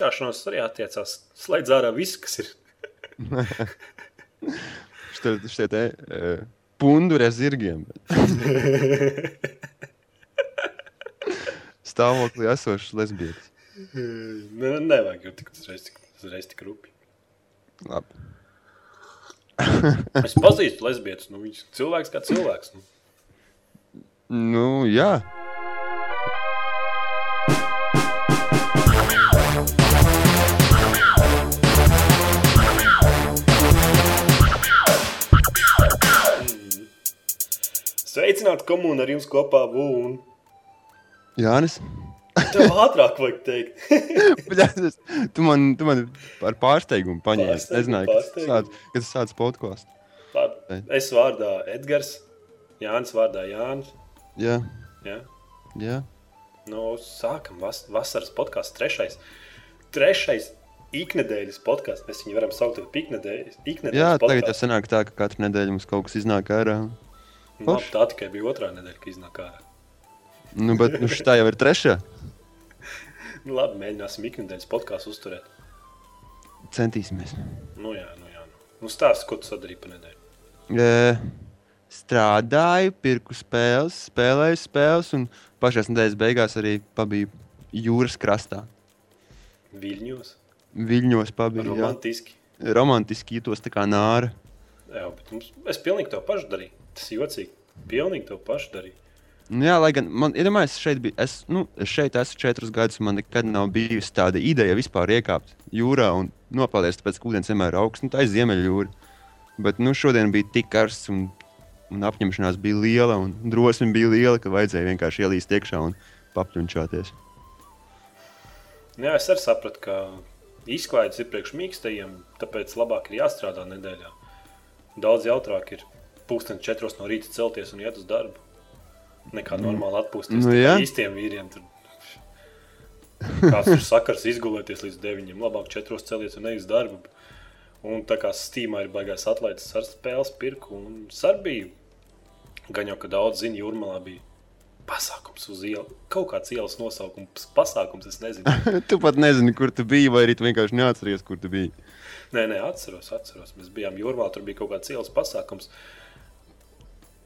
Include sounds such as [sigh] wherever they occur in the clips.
Tāšanos arī attiecās. Slēdz ārā viss, kas ir. [laughs] Šitie te uh, punduri ar zirgiem. [laughs] Stāvoklī esošs lesbietis. ne, nevajag jau tik uzreiz tik, uzreiz tik rupi. Labi. Es pazīstu lesbietus, nu viņš ir cilvēks kā cilvēks. Nu. Nu, jā. Sveicināti komūni ar jums kopā, Vūn. Jānis. Tev ātrāk vajag teikt. [laughs] Tu man, tu man ar pārsteigumu paņēmi. Es nezināju, ka tas sāc, ka sāc podkāstu. Es vārdā Edgars, Jānis vārdā Jānis. Jā, Ja? jā. Nu, sākam vas vasaras podkāstu trešais. Trešais iknedēļas podkāsts. Mēs viņu varam saukt par iknedēļas. iknedēļas jā tagad jau podcastu. sanāk tā, ka katru nedēļu mums kaut kas iznāk ārā. Nu, Labi, tā tikai bija otrā nedēļa, kad iznāk ārā. Nu, bet nu, šī jau ir trešā. [laughs] Nu, labi, mēģināsim iknedēļas podkāstu uzturēt. Centīsimies. Nu, jā, nu, jā. Nu, nu stāsti, ko tu sadarīji pa nedēļu. E, strādāju, pirku spēles, spēlēju spēles, un pašā nedēļas beigās arī pabiju jūras krastā. Viļņos, Viļņos pabiju. jā. romantiski. Romantiski jūtos tā kā nāra. Jā, bet mums, es pilnīgi to pašu darīju. Tas ir jocīgi. Pilnīgi to pašu darīju. Nu, jā, lai gan man, iedomājieties, šeit bija. Es, nu, šeit esmu četrus gadus, man nekad nav bijusi tāda ideja vispār iekāpt jūrā un nopeldēt, tāpēc, ka ūdens vienmēr ir augsts. Nu, tā ir ziemeļjūra. Bet nu, šodien bija tik karsts, un, un apņemšanās bija liela, un drosme bija liela, ka vajadzēja vienkārši ielīst iekšā un papļunčāties. Jā, es arī sapratu, ka izklaides ir priekš mīkstajiem, tāpēc labāk ir jāstrādā nedēļā. Daudz jautrāk ir pūksteni četros no rīta celties un iet uz darbu. Nekā normāli atpūsties. Nu, jā. īstiem vīriem tur. Kāds ir sakars izgulēties līdz deviņiem, labāk četros celties un uz darbu. Un tā kā Steamā ir baigās atlaides ar spēles pirku un sarbiju. Gan jau, ka daudz zina, jūrmalā bija pasākums uz ielas. Kaut kāds ielas nosaukums, pasākums, es nezinu. [laughs] tu pat nezini, kur tu biji, vai arī tu vienkārši neatceries, kur tu biji. Nē, nē, atceros, atceros. Mēs bijām jūrmā, tur bija kaut kāds ielas pasākums.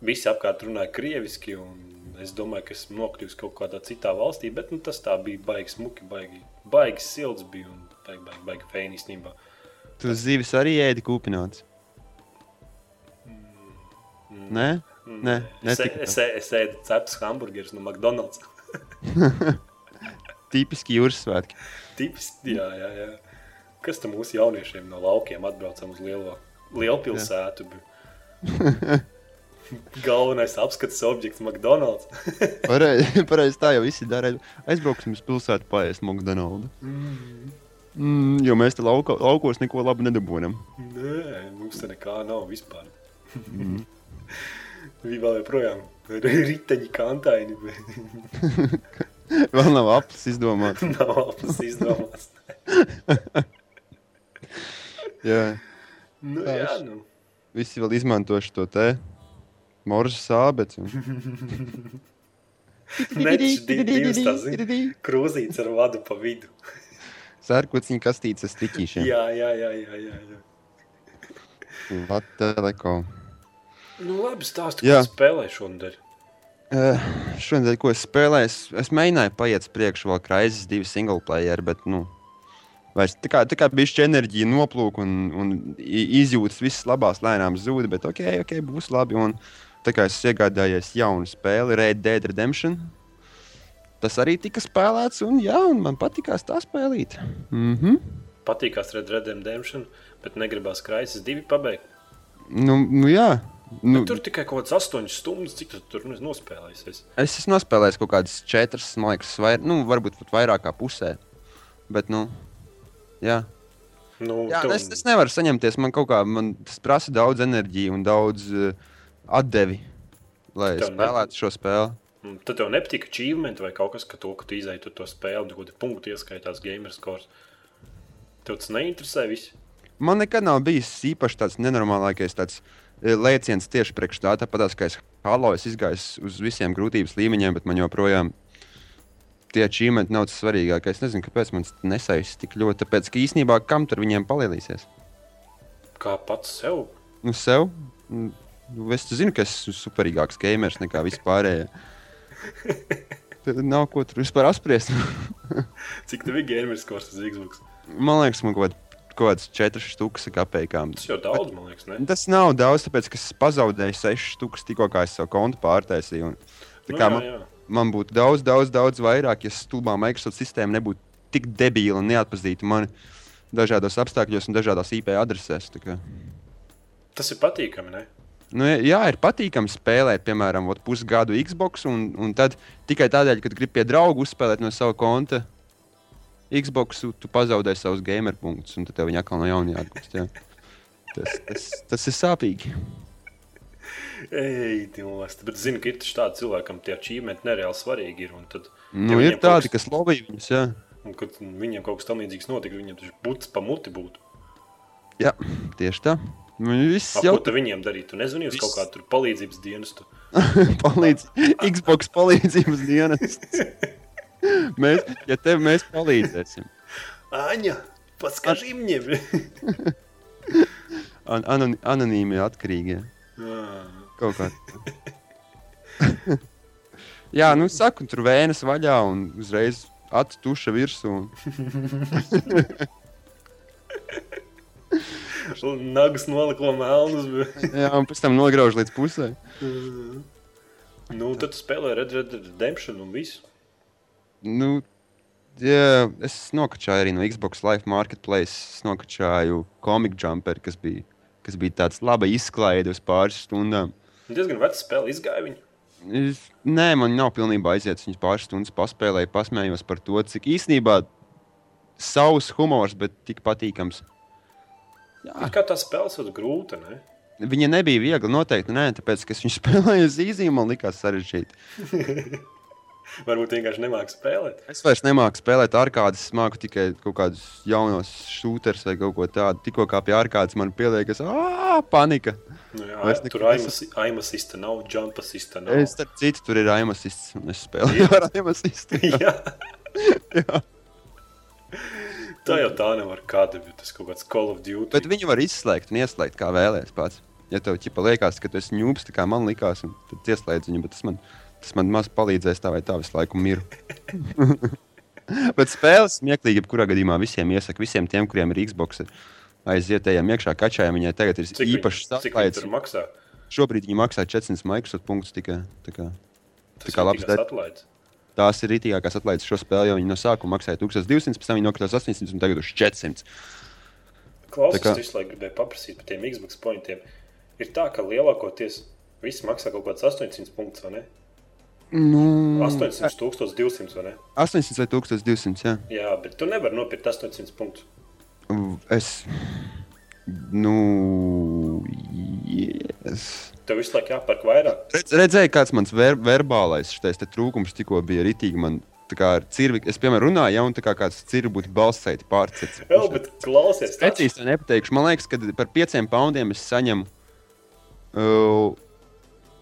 Visi apkārt runāja krieviski, un es domāju, ka esmu nokļuvis kaut kādā citā valstī, bet nu, tas tā bija baigi smuki, baigi, baigi silts bija un baigi, baigi, baigi fēni īstenībā. Tu zivis arī ēdi kūpināts. Nē, nē, Es, es, es ēdu ceptus hamburgerus no McDonald's. [laughs] tipiski jūras svētki. Tipiski, jā, jā, jā. Kas tam mūsu jauniešiem no laukiem atbraucam uz lielo, lielpilsētu? bija? [laughs] Galvenais apskates objekts McDonald's. [laughs] Pareizi, pareiz, tā jau visi dara. Aizbrauksim uz pilsētu, paēst McDonald's. Mm, jo mēs te lauka, laukos neko labu nedabūjam. Nē, mums te nekā nav vispār. [laughs] Viņa vēl joprojām ir riteņi kantaini, [laughs] Vēl nav aplis izdomāts. nav aplis izdomāts. Jā, Nu, jā, nu. visi vēl izmanto šo te sābeci. un- [laughs] Nečs di- divas tās, krūzītes ar vadu pa vidu. [laughs] Sērkociņa kastītes ar stiķīšiem. Jā, jā, jā, jā, jā. jā. Latvijas Nu, labi, stāstu, kā spēlē šonadēļ. Uh, šodien, ko es spēlēju, es, es mēģināju paiet priekšu vēl Crysis 2 single player, bet, nu, vairs tā kā, tā kā bišķi enerģija noplūk un, un izjūtas viss labās lēnām zūd, bet ok, ok, būs labi. Un tā kā es iegādājos jaunu spēli, Red Dead Redemption, tas arī tika spēlēts, un jā, un man patīkās tā spēlīt. Mhm. Patīkās Red Red Redemption, bet negribās kraisis divi pabeigt. Nu, nu jā. Nu, Tur tikai kaut kāds astoņas stundas, cik tu tur nu, nospēlējies. Es esmu nospēlējis kaut kādas četras, man liekas, vai, nu, varbūt pat vairāk kā pusē. Bet, nu, jā. Nu, jā tev- es, es nevaru saņemties. Man kaut kā man tas prasa daudz enerģijas un daudz uh, atdevi, lai Tev ne- spēlētu šo spēli. Mm, Tad tev nepatīk achievement vai kaut kas, ka to, ka tu izēji to, to spēli, un kaut kādi punkti ieskaitās gamer scores. Tev tas neinteresē viss. Man nekad nav bijis īpaši tāds nenormālākais tāds eh, lēciens tieši priekš tā. Tāpat kā es Halo es izgāju uz visiem grūtības līmeņiem, bet man joprojām tie achievementi nav tas svarīgākais. Es nezinu, kāpēc man tas nesaistās tik ļoti. Tāpēc, ka īsnībā kam tur viņiem palielīsies? Kā pats sev? Nu, sev. Nu, Es zinu, ka esmu superīgāks gamers nekā vispārējie. Tad nav ko tur vispār apspriest. [laughs] Cik tev ir gameris kurs uz Xbox? Man liekas, man kaut kaut kāds 4 stūks kapekām. Tas jau daudz, man liekas, ne? Tas nav daudz, tāpēc ka es pazaudēju 6 stūkus tikko, kā es savu kontu pārtaisīju. Un, Nu, jā, man, jā. man būtu daudz, daudz, daudz vairāk, ja stulbā Microsoft sistēma nebūtu tik debīla un neatpazītu mani dažādos apstākļos un dažādās IP adresēs. Tas ir patīkami, ne? Nu, jā, ir patīkami spēlēt, piemēram, ot pusgadu Xbox, un, un tad tikai tādēļ, ka gribi pie drauga uzspēlēt no sava konta Xbox, tu pazaudē savus gamer punktus, un tad tev viņi atkal no jauna jāatgūst. Jā. Tas, tas, tas ir sāpīgi. Ej, Dievs, bet zinu, ka ir tādi cilvēkam tie achievementi nereāli svarīgi ir. Un tad, Nu, ir viņiem kaut tādi, kas- lobby viņus. Jā, un, kad viņiem kaut kas tamlīdzīgs notika, viņiem taču būtu pa muti būtu. jā tieši tā. Nu, Viss jau tu viņiem darītu? Tu nezvani uz kaut Viss. kādu tur palīdzības dienestu. [laughs] palīdz. Xbox palīdzības dienas. [laughs] Mēs, ja tev mēs palīdzēsim, Aņa, paskaži viņiem! An [laughs] anon anonīmi atkarīgie. Kaut kā. tā. Jā, nu, saku, tur vējas vaļā un uzreiz attuša virsū. un- Nagas noliko melnus. Jā, un pēc tam nograuž līdz pusē. Nu, tad spēlē Red Dead Redemption un visu. Nu, jā, es nokačāju arī no Xbox Live Marketplace. Es nokačāju komiku jumperu, kas bija, kas bija tāds laba izklaide uz pāris stundām. Diezgan vecs spēle izgāja viņu. Es, nē, man nav pilnībā aiziet. Viņas pāris stundas paspēlēju, pasmējos par to, cik īstenībā savs humors, bet tik patīkams. Jā, kā tā spēle ir grūta, ne? viņa nebija viegla. Noteikti nē, tāpēc, ka es viņu [laughs] spēlēju uz īzīm, man likās sarežģīti. [laughs] Varbūt vienkārši nemāki spēlēt. Es vairs nemāku spēlēt ar kādas, es māku tikai kaut kādus jaunus šūterus vai kaut ko tādu. Tikko kā pie ārkārtas man pieliekas, ah, panika. Nu, jā, Vairs tur aimasista nav, jumpasista nav. Es starp citu, tur ir aimasists, un es spēlēju ar aimasistu. [laughs] Jā. Jā. Tā jau tā nevar kāda, bet tas kaut kāds Call of Duty. Bet viņu var izslēgt un ieslēgt, kā vēlēties pats. Ja tev ķipa liekas, ka tu esi ņūps, tā kā man likās, un tad ieslēdz viņu, bet tas man, tas man maz palīdzēs tā vai tā visu laiku miru. [laughs] bet spēles smieklīgi, jebkurā gadījumā visiem iesaku, visiem tiem, kuriem ir Xbox, aizietējiem iekšā kačājiem, viņai tagad ir Cik īpašs maksā? Šobrīd viņi maksā 400 Microsoft punktus tikai. Tā kā, Tā kā labs atlaids. Tās ir rītīgākās atlaides šo spēli, jo viņi no sākuma maksāja 1200, pēc tam viņi nokritās 800 un tagad uz 400. Klausies, Tā kā- visu laiku gribēju paprasīt par tiem Xbox pointiem. Ir tā, ka lielākoties viss maksā kaut kāds 800 punktus, vai ne? Nu, 800, 1200, vai ne? 800 vai 1200. Jā. Jā, bet tu nevari nopirkt 800 punktus. Es. Nu. Yes. Tev visu laiku jāpērk vairāk. Redz, redzēju, kāds mans ver verbālais šitais te trūkums tikko bija ritīgi. Man, tā kā ar cirvi, es, piemēram, runāju, ja un tā kā kāds cirvi būtu balsēti pārcits. Jā, [laughs] bet klausies, tas Precīzi to nepateikšu. Man liekas, ka par pieciem poundiem es saņemu. Uh,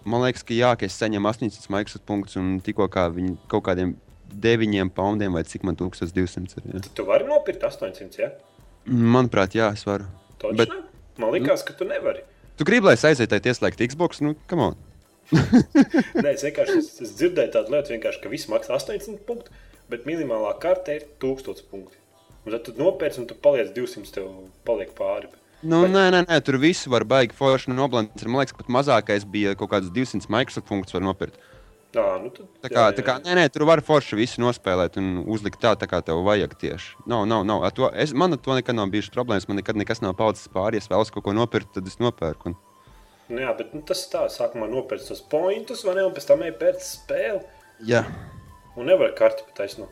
man liekas, ka jā, ka es saņemu 800 Microsoft punktus un tikko kā viņi kaut kādiem 9 poundiem vai cik man 1200 ir. Jā. tu vari nopirkt 800, ja? Manuprāt, jā, es varu. Taču Bet-? Man liekas, ka tu nevari. Tu gribi, lai es aizietu ieslēgt Xbox? Nu, come on. Nē, es vienkārši es, es dzirdēju tādu lietu, ka viss maksā 800 punktus, bet minimālā karte ir 1000 punkti. Un tad tu nopērci un tu paliec 200, tev paliek pāri. Nu, Bet- nē, nē, nē, tur viss var baigi forši noblendēt. Man liekas, ka pat mazākais bija kaut kāds 200 Microsoft punktus var nopirkt. Jā, nu tad. Tā kā, tā kā nē, nē, tur var forši visu nospēlēt un uzlikt tā, tā kā tev vajag tieši. Nav, nav, nav. Ar To, es, man ar to nekad nav bijušas problēmas. Man nekad nekas nav palicis pāri. Ja es vēlos kaut ko nopirkt, tad es nopērku. Un... Nu, jā, bet nu, tas tā, sākumā nopērci tos pointus, vai ne? Un pēc tam ej pēc spēli. Jā, Un nevar karti pat taisnot.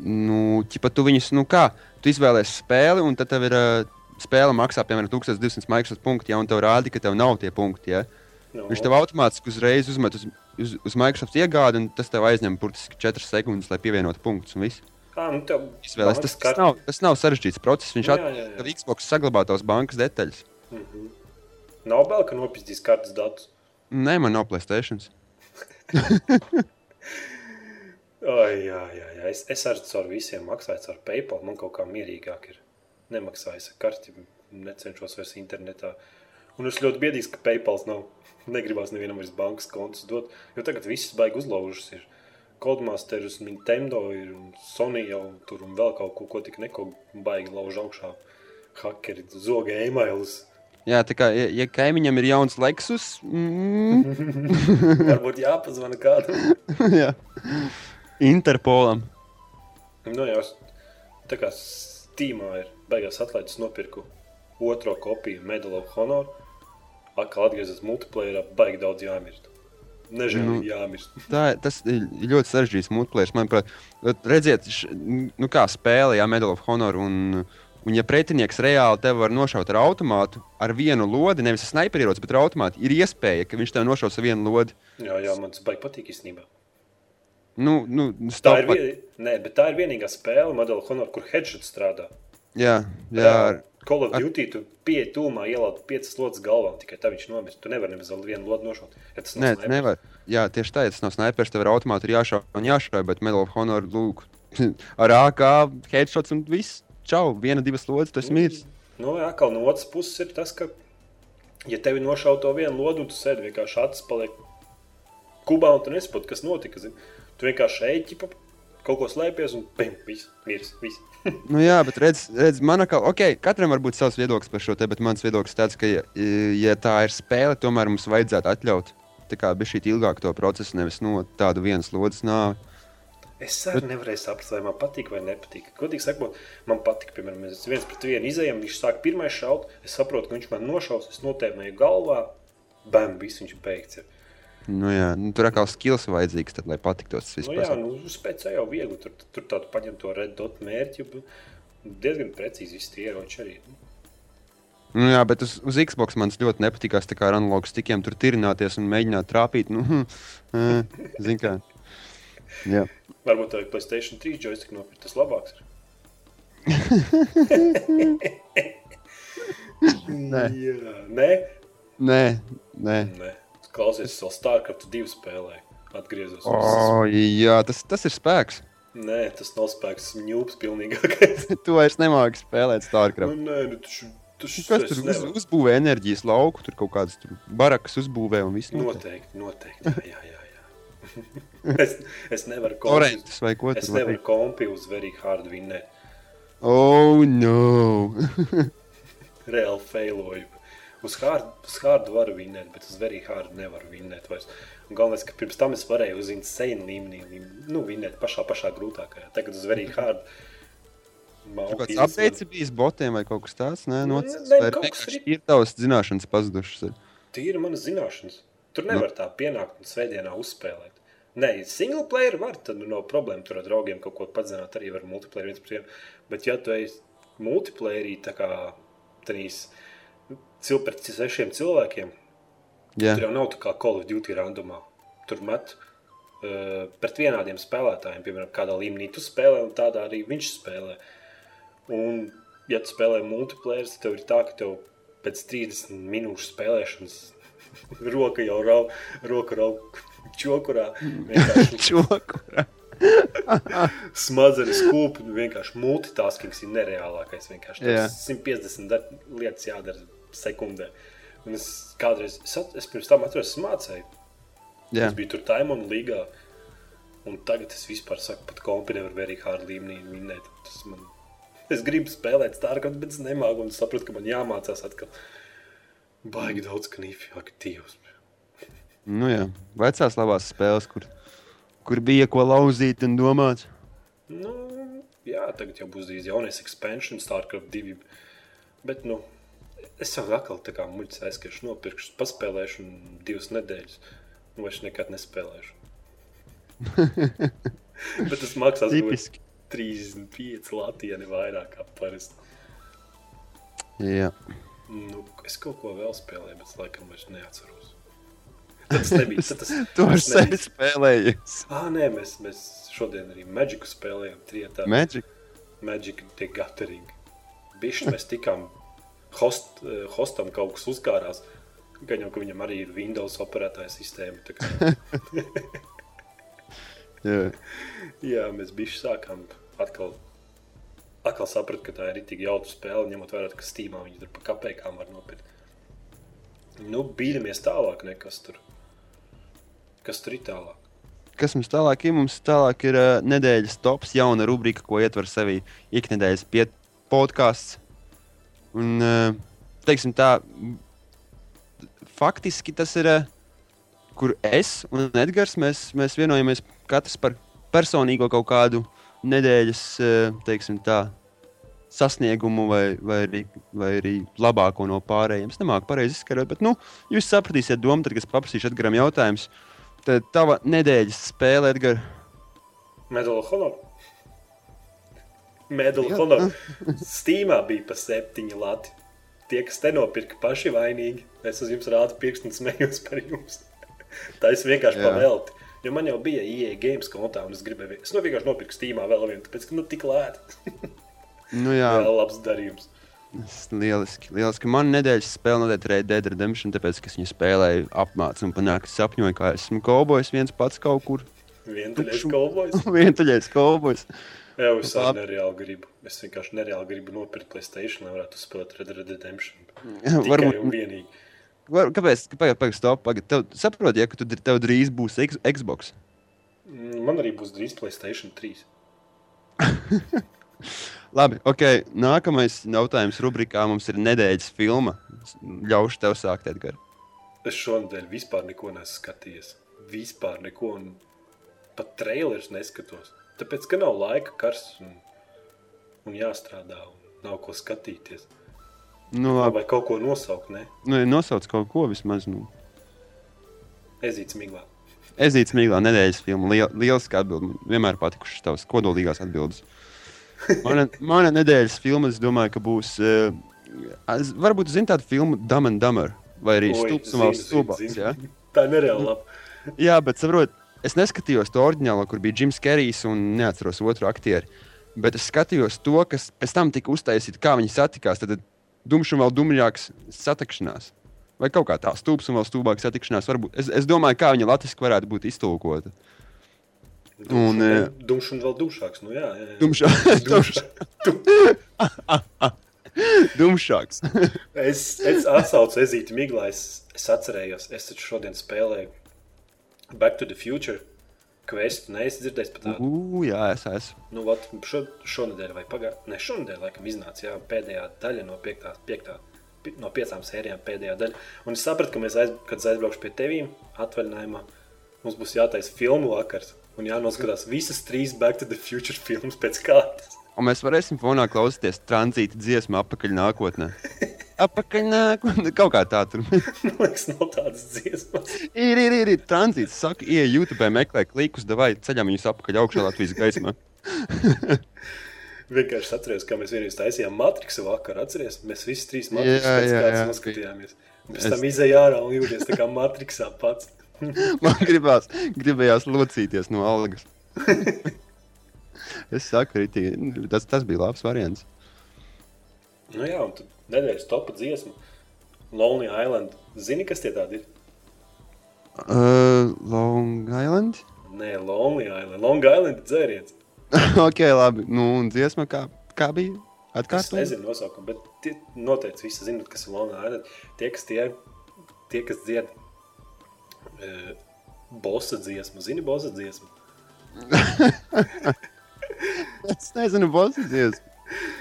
nu, ķipa, tu viņus, nu kā, tu izvēlēsies spēli, un tad tev ir uh, spēle maksā, piemēram, 1200 Microsoft punkti, ja, un tev rāda, ka tev nav tie punkti. Ja. Nu, Viņš tev automātiski uzreiz uzmet uz, uz, uz Microsoft iegādi, un tas tev aizņem burtiski 4 sekundes, lai pievienotu punktus. un viss. Ā, nu tev Izvēlēs. Tas, tas, nav, tas nav sarežģīts process. Viņš Jā, at- jā, jā. Tev Xbox saglabā tavas bankas detaļas. Nav vēl, ka nopistīs kartes datus. Nē, man nav Playstation. [laughs] Ai, jā, jā, jā. Es, es arī caur visiem maksāju caur PayPal. Man kaut kā mierīgāk ir. Nemaksāju ar karti, necenšos vairs internetā. Un es ļoti biedīgs, ka PayPal nav. Negribās nevienam vairs bankas kontus dot, jo tagad viss baigi uzlaužas. Ir. Codemasters, Nintendo ir un Sony jau tur un vēl kaut ko, ko tik neko baigi lauž augšā. Hakeri zoga e-mailus. Jā, tā kā, ja, ja kaimiņam ir jauns Lexus, mm, [laughs] [laughs] Varbūt jāpazvana kādam. [laughs] jā. Interpolam. Nu, jā, tā kā Steamā ir beigās atlaides nopirku otro kopiju Medal of Honor. Atkal atgriezties multiplayerā, baigi daudz jāmirst. Nežēlīgi Nu. jāmirst. [laughs] Tā, tas ir ļoti sarežģīts multiplayer. Manuprāt, redziet, š, nu kā spēlē, jā, Medal of Honor. Un, un ja pretinieks reāli tevi var nošaut ar automātu, ar vienu lodi, nevis ar sniperieroci, bet ar automātu, ir iespēja, ka viņš tev nošaus ar vienu lodi. Jā, jā, man tas baigi patīk īstenībā. Nu, nu, Tā ir, vien... Nē, bet tā ir vienīgā spēle, Medal of Honor, kur headshot strādā. Jā, jā, ar- Call of Duty tu pieeji tūmā, ielauzt piecas lodes galvā, tikai tā viņš nomirst. Tu nevari nemaz vienu lodu nošaut. Ja tas Nē, snipers. nevar. Jā, tieši tā, ja tas nav snipers, tev ar automātu ir jāšauj un jāšauj, bet Medal of Honor, lūk, [laughs] ar AK, headshots un viss. Čau, viena, divas lodes, tas mirs. Nu, jā, kā no otras puses ir tas, ka, ja tevi nošauj to vienu lodu, un tu sēdi vienkārši acis paliek kubā, un tu nesaproti, kas notika. Zin. Tu vienkārši ejiķi, kaut ko slēpies, un pim, viss, viss. [laughs] Nu, jā, bet redz, redz man kā, ok, katram var būt savs viedoklis par šo te, bet mans viedoklis tāds, ka, ja, ja tā ir spēle, tomēr mums vajadzētu atļaut. Tā kā bija šī ilgāka to procesu, nevis no tādu vienas lodes nāvi. Es arī nevarēju saprast, vai man patīk vai nepatīk. Godīgi sakot, man patīk, piemēram, mēs viens pret vienu izējām, viņš sāk pirmais šaut, es saprotu, ka viņš man nošaus, es notēmēju galvā, bam, viss viņš beigts. Ir. Nu, jā, nu, tur atkal skills vajadzīgs, tad, lai patiktos Nu, vispār. jā, nu, spēcē jau viegli, tur, tur tādu paņem to red dot mērķi, diezgan precīzi visi tie ieroči arī. Nu, jā, bet uz, uz Xbox man ļoti nepatīkās. Tā kā ar analogu stikiem tur tirināties un mēģināt trāpīt. Nu, hm, [laughs] Zini, kā. Jā. Varbūt tā ir Playstation 3 joystick nopirkt, tas labāks ir. [laughs] Nē. Jā, nē, Nē, nē. nē. Klausies, vēl StarCraft 2 spēlē. Atgriezos. O, jā, tas, tas ir spēks. Nē, tas nav spēks, tas ņūps pilnīgākais. [laughs] Tu vairs nemāki spēlēt nu, StarCraft. nē, nu, tu, tu, tu, Kas tur uz, uzbūvē enerģijas lauku, tur kaut kādas tur barakas uzbūvē un viss. Noteikti, noteikti. Jā, jā, jā. [laughs] es, es nevaru Orantis vai ko es tur nevaru kompi uz very hard vinnēt. Oh, no! [laughs] Reāli failoju. Uz hard, uz hard varu vinnēt, bet uz very hard nevaru vinnēt vairs. Un galvenais, ka pirms tam es varēju uz insane līmenī nu, vinnēt pašā, pašā grūtākajā. Tagad uz very hard. [laughs] Tur kāds apgādājums bijis botiem vai kaut kas tāds? Nē, Nu, nocis, nē, vai kaut kas ir- ir tavas zināšanas pazudušas. Tīri manas zināšanas. Tur Nu. nevar tā pienākt un svētdienā uzspēlēt. Nē, single player var, tad nu, nav problēma. Tur ar draugiem kaut ko padzināt, arī var multiplayer viens pret vienu. Bet, ja tu esi multiplayerī, tā kā tenīs cil pret sešiem cilvēkiem, Jā, tur jau nav tā kā Call of Duty randomā. Tur met uh, pret vienādiem spēlētājiem, piemēram, kādā līmenī tu spēlē, un tādā arī viņš spēlē. Un, ja tu spēlē multiplayer, tad tev ir tā, ka tev pēc 30 minūšu spēlēšanas [laughs] roka jau rauj, roka rauj [laughs] čokurā. [laughs] Čokurā. smadzenes kūp, un vienkārši multitaskings ir nereālākais. Vienkārši tas 150 dar, lietas jādara sekundē. Un es kādreiz, es, at, es pirms tam atceros, mācīju. Jā, Es biju tur Taimāna līgā. Un tagad es vispār saku, pat kompi nevar very hard līmenī minēt. Tas man... Es gribu spēlēt Starcraft, bet es nemāku un sapratu, ka man jāmācās atkal. Baigi daudz knīfi, ak, Dievs. nu jā. Vecās labās spēles, kur, kur bija ko lauzīt un domāt. Nu, jā, tagad jau būs drīz jaunais expansion, Starcraft 2. Bet, nu, es jau atkal tā kā muļķis aizskriešu, nopirkšu, paspēlēšu un divas nedēļas. Nu, vairs nekad nespēlēšu. [laughs] Bet tas maksās Tipiski. 35 Latvijā, ne vairāk kā parasti. Jā. Nu, es kaut ko vēl spēlēju, bet es laikam vairs neatceros. Tad tas nebija. Tad tas, [laughs] Tu ar sevi spēlējies. Ah, nē, mēs, mēs šodien arī Magiku spēlējām. Trietā. Magic. Magic the Gathering. Bišķi mēs tikām host, eh, hostam kaut kas uzkārās. Gan jau, ka viņam arī ir Windows operētāja sistēma. kā- [laughs] Jā. Jā, mēs bijām sākām atkal, atkal saprast, ka tā ir tik jautra spēle, ņemot vērā, ka Steamā viņi tur pa kapekām var nopirkt. Nu, bīdamies tālāk, nekas tur. Kas tur ir tālāk? Kas mums tālāk ir? Mums tālāk ir uh, nedēļas tops, jauna rubrika, ko ietver sevī iknedēļas podkāsts. Un, uh, teiksim tā, faktiski tas ir, uh, kur es un Edgars, mēs, mēs vienojamies katrs par personīgo kaut kādu nedēļas, uh, teiksim tā, sasniegumu vai, vai, arī, vai arī labāko no pārējiem. Es nemāku pareizi izskaidrot, bet nu, jūs sapratīsiet domu, tad, kad es paprasīšu Edgaram jautājumus. Tad tava nedēļas spēle, Edgars. Medal of Honor. Medal of Jā. Honor. Steamā bija pa septiņi lati. Tie, kas te nopirka, paši vainīgi. Es uz jums rādu pirkstu un smējos par jums. Tā es vienkārši Jā. pavelti. Jo man jau bija IE games kontā, un es gribēju, es nu vienkārši nopirku Steamā vēl vienu, tāpēc, ka nu tik lēti. [laughs] Nu, jā, Vēl labs darījums. tas lieliski. lieliski. Man nedēļas spēle noteikti Red Dead Redemption, tāpēc, ka es viņu spēlēju apmācīju un panāku sapņoju, kā esmu kaubojis viens pats kaut kur. Vientuļais Tukšu. kolbojs. [laughs] Vientuļais kaubojis. Jā, es arī nereāli gribu. Es vienkārši nereāli gribu nopirkt Playstation, lai varētu spēlēt Red Dead Redemption. Varbūt, vienīgi. var, kāpēc? Pagaid, pagaid, stop. Pagaid. Tev, saproti, ja ka tu, tev drīz būs X, Xbox. Mm, Man arī būs drīz Playstation 3. [laughs] Labi, ok. Nākamais jautājums rubrikā mums ir nedēļas filma. Ļaušu tev sākt, Edgars. Es šonadēļ vispār neko neesmu skatījies. Vispār neko, un pat trailerus neskatos. Tāpēc, ka nav laika karsts un, un jāstrādā, un nav ko skatīties. Nu, labi. Vai kaut ko nosaukt, ne? Nu, nosauc kaut ko vismaz. Nu. Ezīt smiglā. Ezīts Mīglā nedēļas filma. Liel, lieliski atbild. Man vienmēr patikušas tavas kodolīgās atbildes. [laughs] Mana, mana nedēļas filma, es domāju, ka būs. Uh, varbūt zini tādu filmu Dumb and Dumber vai arī Stulbs un zinu. Ja? Tā ir nereāli laba. Jā, bet saprot, es neskatījos to oriģinālo, kur bija Jims Kerijs un neatceros otru aktieru. Bet es skatījos to, kas pēc tam tika uztaisīts, kā viņi satikās. Tad dumšs un vēl dumjāks satikšanās. Vai kaut kā tā, stulbs un vēl stulbāks satikšanās. Varbūt. Es, es domāju, kā viņa latviešu varētu būt iztulkota. Un, eh, Dumšs un vēl dumšāks. Nu, jā, jā, jā. Dumšā- Dumšā- [laughs] Dumšāks. Es, es atsaucu Ezīti Miglā. Es, es atcerējos, es taču šodien spēlēju Back to the Future. Questu neesmu dzirdējis par tādu. Ugh, jā, es esmu. Nu, vat, šo, šonadēļ vai pagājušajā, ne šonadēļ, laikam, iznāca jā, pēdējā daļa no piektā, piektā, pi- no piecām sērijām pēdējā daļa. Un es sapratu, ka mēs, aiz, kad aizbraukšu pie tevīm atvaļinājumā, mums būs jātaisa filmu vakars un jānoskatās visas trīs Back to the Future filmas pēc kārtas. Un mēs varēsim fonā klausīties tranzīta dziesmu apakaļ nākotnē. [laughs] Apakaļ nākotnē. Kaut kā tā tur. [laughs] Man liekas, nav tādas dziesmas. ir, ir, ir, ir tranzīts. Saka, ieej YouTube, meklē klikus, vai ceļam viņus apakaļ augšā Latvijas gaismā. [laughs] Vienkārši atceros, kā mēs vienreiz taisījām matriksu vakarā. Atceries, mēs visi trīs Jā, matriksu pēc jā. noskatījāmies. Pēc Es- tam izēja ārā un jūties tā kā matriksā pats. [laughs] Man gribās, gribējās locīties no algas. es saku, tas, tas bija labs variants. Nu jā, un tad nedēļas topa dziesma. Lonely Island. Zini, kas tie tādi ir? Uh, Long Island? Nē, Lonely Island. Long Island ir dzēriens. [laughs] ok, labi. Nu, un dziesma kā, kā bija? Es Atkārtot? nezinu nosaukumu, bet tie noteikti visi zinat, kas ir Lonely Island. Tie, kas, tie, tie, kas dzied uh, bosa dziesmu. Zini bosa dziesmu? [laughs] Es nezinu, bosa dziesma. [laughs]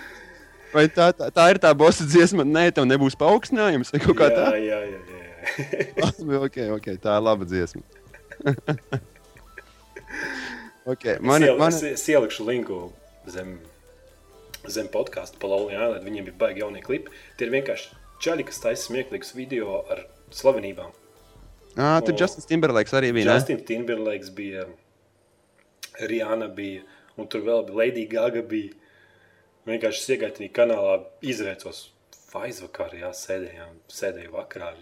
Vai tā, tā, tā ir tā bosa dziesma? Nē, tev nebūs paaugstinājums vai kaut kā jā, tā. jā, jā, jā. Labi, [laughs] okay, okay, tā ir laba dziesma. [laughs] okay, man, es, iel, man, es, ielikšu linku zem, zem podkāstu par Lonely Island. Viņiem ir baigi jaunie klipi. Tie ir vienkārši čaļi, kas taisa smieklīgus video ar slavenībām. ah, tur Justins Timberlakes arī bija. Justins Timberlakes bija, Rihanna bija, un tur vēl bija Lady Gaga. Bija. Vienkārši iegaitinī kanālā izveicos aizvakarā, jā, sēdējām, sēdēju vakarā ar,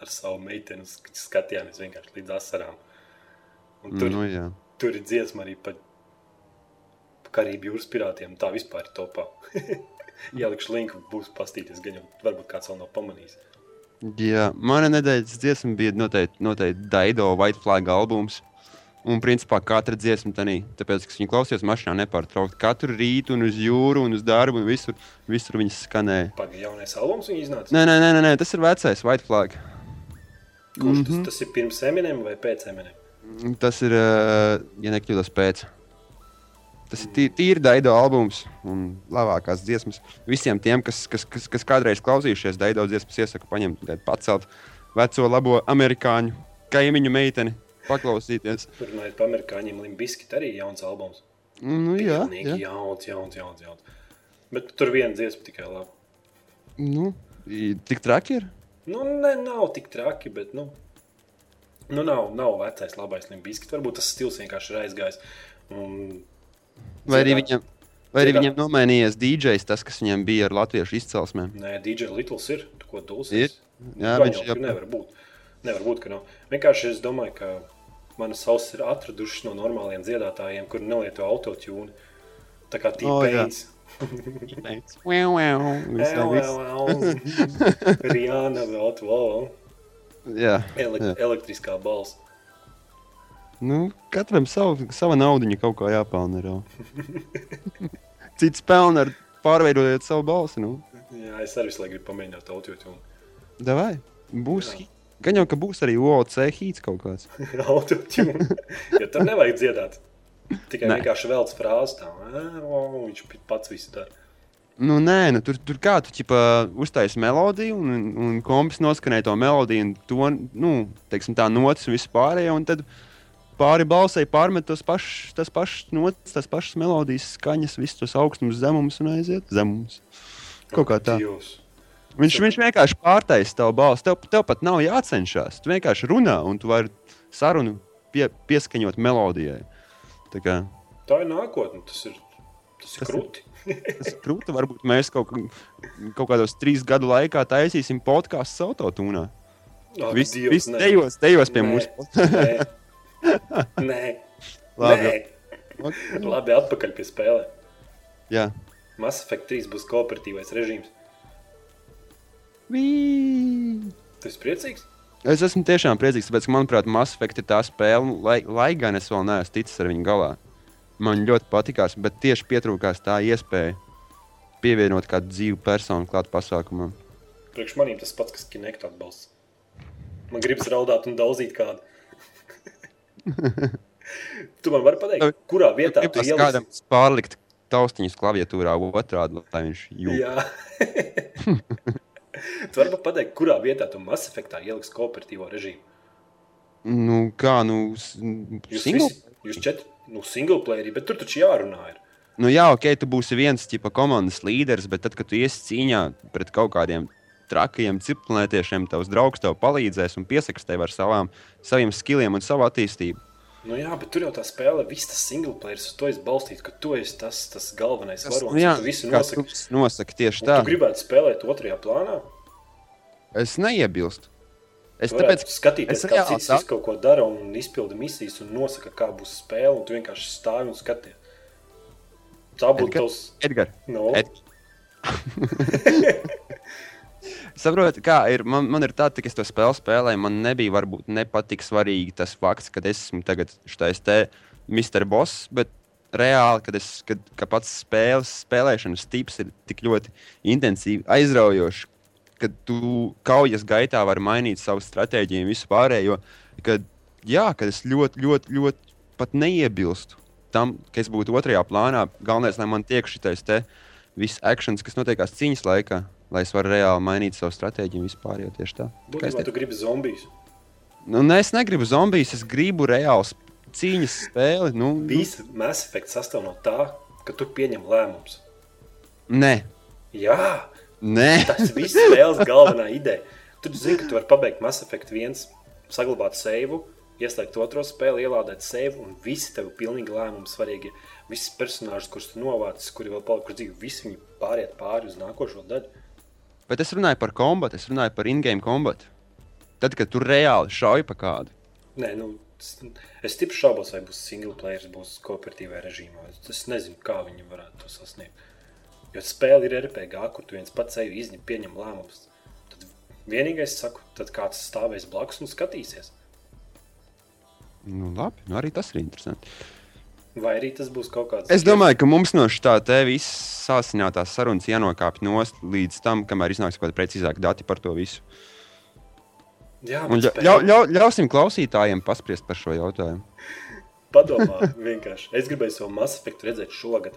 ar savu meiteni, skatījāmies vienkārši līdz asarām. Un tur, Nu, jā. tur ir dziesma arī par Karību jūras pirātiem. Tā vispār ir topā. [laughs] Ielikšu linku, būs pastīties, gan jau varbūt kāds vēl nav pamanījis. Jā, mana nedēļas dziesma bija noteikti, noteikti Daido White Flag albums. Un, principā, katra dziesma tādā, tāpēc, ka viņi klausījās mašīnā nepārtraukti. Katru rītu, un uz jūru, un uz darbu, un visur, visur viņas skanēja. Pagaidām, jaunais albums viņa iznāca. Nē, nē, nē, nē, tas ir vecais White Flag. Kurš tas, tas ir pirms Eminem vai pēc Eminem? Tas ir, uh, ja nekļūdos, pēc. Tas ir tī- tīri Daido albums un labākās dziesmas. Visiem tiem, kas, kas, kas, kas kādreiz klausījušies Daido dziesmas, iesaku paņemt, pacelt veco labo amerikāņu kaimiņu meiteni, paklausīties. Runājot par amerikāņiem, Limbiskit arī jauns albums. Nu, jā, jā. jauns, jauns, jauns, jauns. Bet tur viena dziesma tikai laba. Nu, tik traki ir. Nu, ne, nav tik traki, bet, nu, nu nav, nav vecais labais Limbiskit. Varbūt tas stils vienkārši ir aizgājis. Un Vai arī viņam, vai arī viņam nomainījies DJs, tas, kas viņam bija ar latviešu izcelsmēm? Nē, DJ Littles ir. Tu ko dūsi? Ir. Jā, Gan viņš jau, nevar būt. Nevar būt, ka nav. Vienkārši es domāju, ka manas ausis ir atradušas no normāliem dziedātājiem, kur nelieto autotune. Tā kā O, jā. T-Pains. Wow, wow. Visā viss. Rihanna vēl tu vēl. Jā, Ele jā. elektriskā balss. Nu, katram savu, sava naudiņa kaut kā jāpelna. ir. Cits pelna ar pārveidojot savu balsi. Nu. Jā, es arī gribu pamēģināt autotune. Davai, būs. Jā. Gan jau, ka būs arī OC hīts kaut kāds. [laughs] autotune. Jo tur nevajag dziedāt. Tikai Nē. vienkārši velc frāzi. "Ā, o, Viņš pats visu dara. Nu, nē, nu, tur, tur kā tu ķipa, uztaisīji melodiju, un, un kompis noskanēja to melodiju, un to nu, teiksim, tā notis un viss pārējais. Un tad pāri balsai pārmet tos pašus, tas pašs notis, tas pašas melodijas, skaņas, visus tos augstumus, zemumus un aiziet zemumus. Kaut kā tā. Dievs. Viņš, viņš vienkārši pārtaisa tavu balsi. Tev, tev pat nav jācenšas. Tu vienkārši runā, un tu vari sarunu pie, pieskaņot melodijai. Tā kā Tā ir nākotne. Tas ir, tas ir Tas ir- krūti. [laughs] tas ir krūti. Varbūt mēs kaut, kaut kādos trīs gadu laikā taisīsim podkāstu autotūnā. Ak, Viss vis dejos, dejos pie Nē. mūsu. Nē, [laughs] nē. Labi. Nē. Labi, atpakaļ pie spēlēm. Jā. Mass Effect 3 būs kooperatīvais režīms. Tu esi priecīgs? Es esmu tiešām priecīgs, tāpēc, ka, manuprāt, Mass Effect ir tā spēle, lai, lai gan es vēl neesmu ticis ar viņu galā. Man ļoti patīkās, bet tieši pietrūkās tā iespēja pievienot kādu dzīvu personu klāt pasākumam. Priekš maniem tas pats, kas Kinect atbalsts. Man gribas raudāt un daudzīt kādu. [laughs] tu man vari pateikt, kurā vietā tu Gribas kādam ieliksi? pārlikt taustiņus klaviatūrā otrādi, lai viņš jūtas. Jā. [laughs] [laughs] tu vari pateikt, kurā vietā tu Mass Effectā ieliksi kooperatīvo režīmu. Nu, kā, nu, Jūs single? visi, jūs četri, nu, single playeri, bet tur taču jārunā ir. Nu, jā, ok, tu būsi viens tipa komandas līderis, bet tad, kad tu iesi cīņā pret kaut kādiem trakajiem ciprunētiešiem, tavs draugs tev palīdzēs un piesakās tev ar savām, saviem skilliem un savu attīstību. Nu jā, bet tur jau tā spēle, viss tas single players, uz to ir balstīts, ka tu esi tas, tas galvenais Tas, varonis. nu, jā, tu visu nosaki. nosaki tieši Un tā. Tu gribētu spēlēt otrajā plānā? Es neiebilstu. Es Tu tāpēc, varētu skatīties, es kā reāli cits tā- kaut ko dara un izpilda misijas un nosaka, kā būs spēle, un tu vienkārši stāvi un skaties. Tā būtu Edgar? tavs. Edgar, No. Ed... [laughs] [laughs] Saprotu, kā ir. Man, man ir tā, ka es to spēli spēlēju. Man nebija varbūt nepatik svarīgi tas fakts, ka es esmu tagad šis te Mr. Boss, bet reāli, kad, es, kad ka pats spēles spēlēšanas tips ir tik ļoti intensīvi, aizraujošs, ka tu kaujas gaitā vari mainīt savu stratēģiju un visu pārējo. Kad, jā, kad es ļoti, ļoti, ļoti pat neiebilstu tam, ka es būtu otrajā plānā. Galvenais, lai man tiek šis te viss akcents, kas notiekās cīņas laikā, lai es varu reāli mainīt savu stratēģiju un vispār jau tieši tā. Būtībā tu gribi zombijus. Nu, ne, es negribu zombijas, es gribu reāli sp- cīņas spēli. Nu, nu, Visi Mass Effect sastāv no tā, ka tu pieņem lēmumus. nē, Jā, nē. tas viss spēles galvenā ideja. Tu zini, ka tu vari pabeigt Mass Effect 1, saglabāt seivu, ieslēgt otro spēli, ielādēt seivu, un visi tev ir pilnīgi lēmumi svarīgi. Visi personāļi, kurus tu novācis, kuri vēl palikuši dzīvi, visi viņi pāriet pāri uz nākošo daļu. Bet es runāju par kombatu, es runāju par in-game kombatu. Tad, kad tu reāli šauj pa kādu. Nē, nu, es- stipri šaubos, vai būs single player, būs kooperatīvā režīmā. Es- Es nezinu, kā viņi varētu to sasniegt. Jo spēle ir RPG, kur tu viens pats sevi izņem, pieņem lēmumus. Tad vienīgais, saku, tad kāds stāvēs blakus un skatīsies. Nu, labi, nu arī tas ir interesanti. Vai arī tas būs kaut kāds. Es domāju, ka mums no šā te visas sāsinātās sarunas jānokāpj nost līdz tam, kamēr iznāks kaut kādi precīzāki dati par to visu. Jā, Un ļau, ļau, ļau, ļausim klausītājiem paspriest par šo jautājumu. Padomā, [laughs] vienkārši. Es gribēju savu Mass Effect redzēt šogad.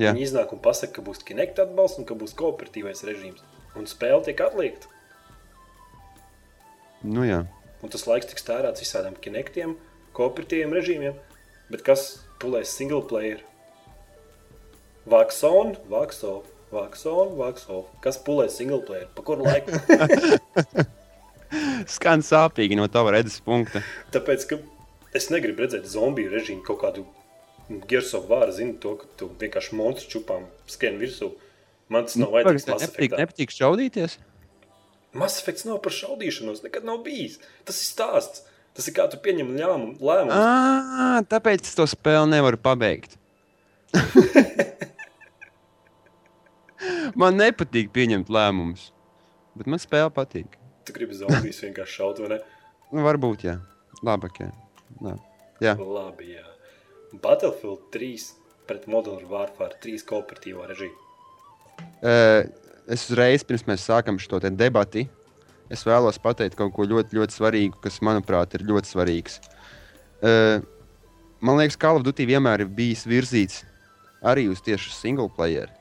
Jā. Viņi iznāk un pasaka, ka būs Kinect atbalsts un ka būs kooperatīvais režīms. Un spēle tiek atliekta. Nu, jā. Un tas laiks tiks tērēts visādiem Kinectiem, kooperatīviem režīmiem. Bet kas pulēs single player? Vaxon, Vaxoff, Vaxon, Vaxoff. Kas pulēs single player? Pa kuru laiku? [laughs] Skan sāpīgi no tava redzes punkta. Tāpēc, ka es negribu redzēt zombiju režīmu kaut kādu of War, zinu to, ka tu vienkārši monstru čupām skrien virsū. Man tas nav vajadzīgs Mass Nepatīk, nepatīk šaudīties. Mass Effects nav par šaudīšanos, nekad nav bijis. Tas ir stāsts. Tas ir kā tu pieņem lēmumu. À, tāpēc es to spēli nevaru pabeigt. [laughs] man nepatīk pieņemt lēmumus, bet man spēle patīk. Tu gribi zombijas vienkārši šaut, vai ne? Nu, varbūt, jā. Labāk, jā. Labi. Jā. Labi, jā. Battlefield 3 pret Modern Warfare 3 kooperatīvo režīmu. Uh, es uzreiz, pirms mēs sākam šo debati, es vēlos pateikt kaut ko ļoti, ļoti svarīgu, kas, manuprāt, ir ļoti svarīgs. Uh, man liekas, Call of Duty vienmēr ir bijis virzīts arī uz tieši single player.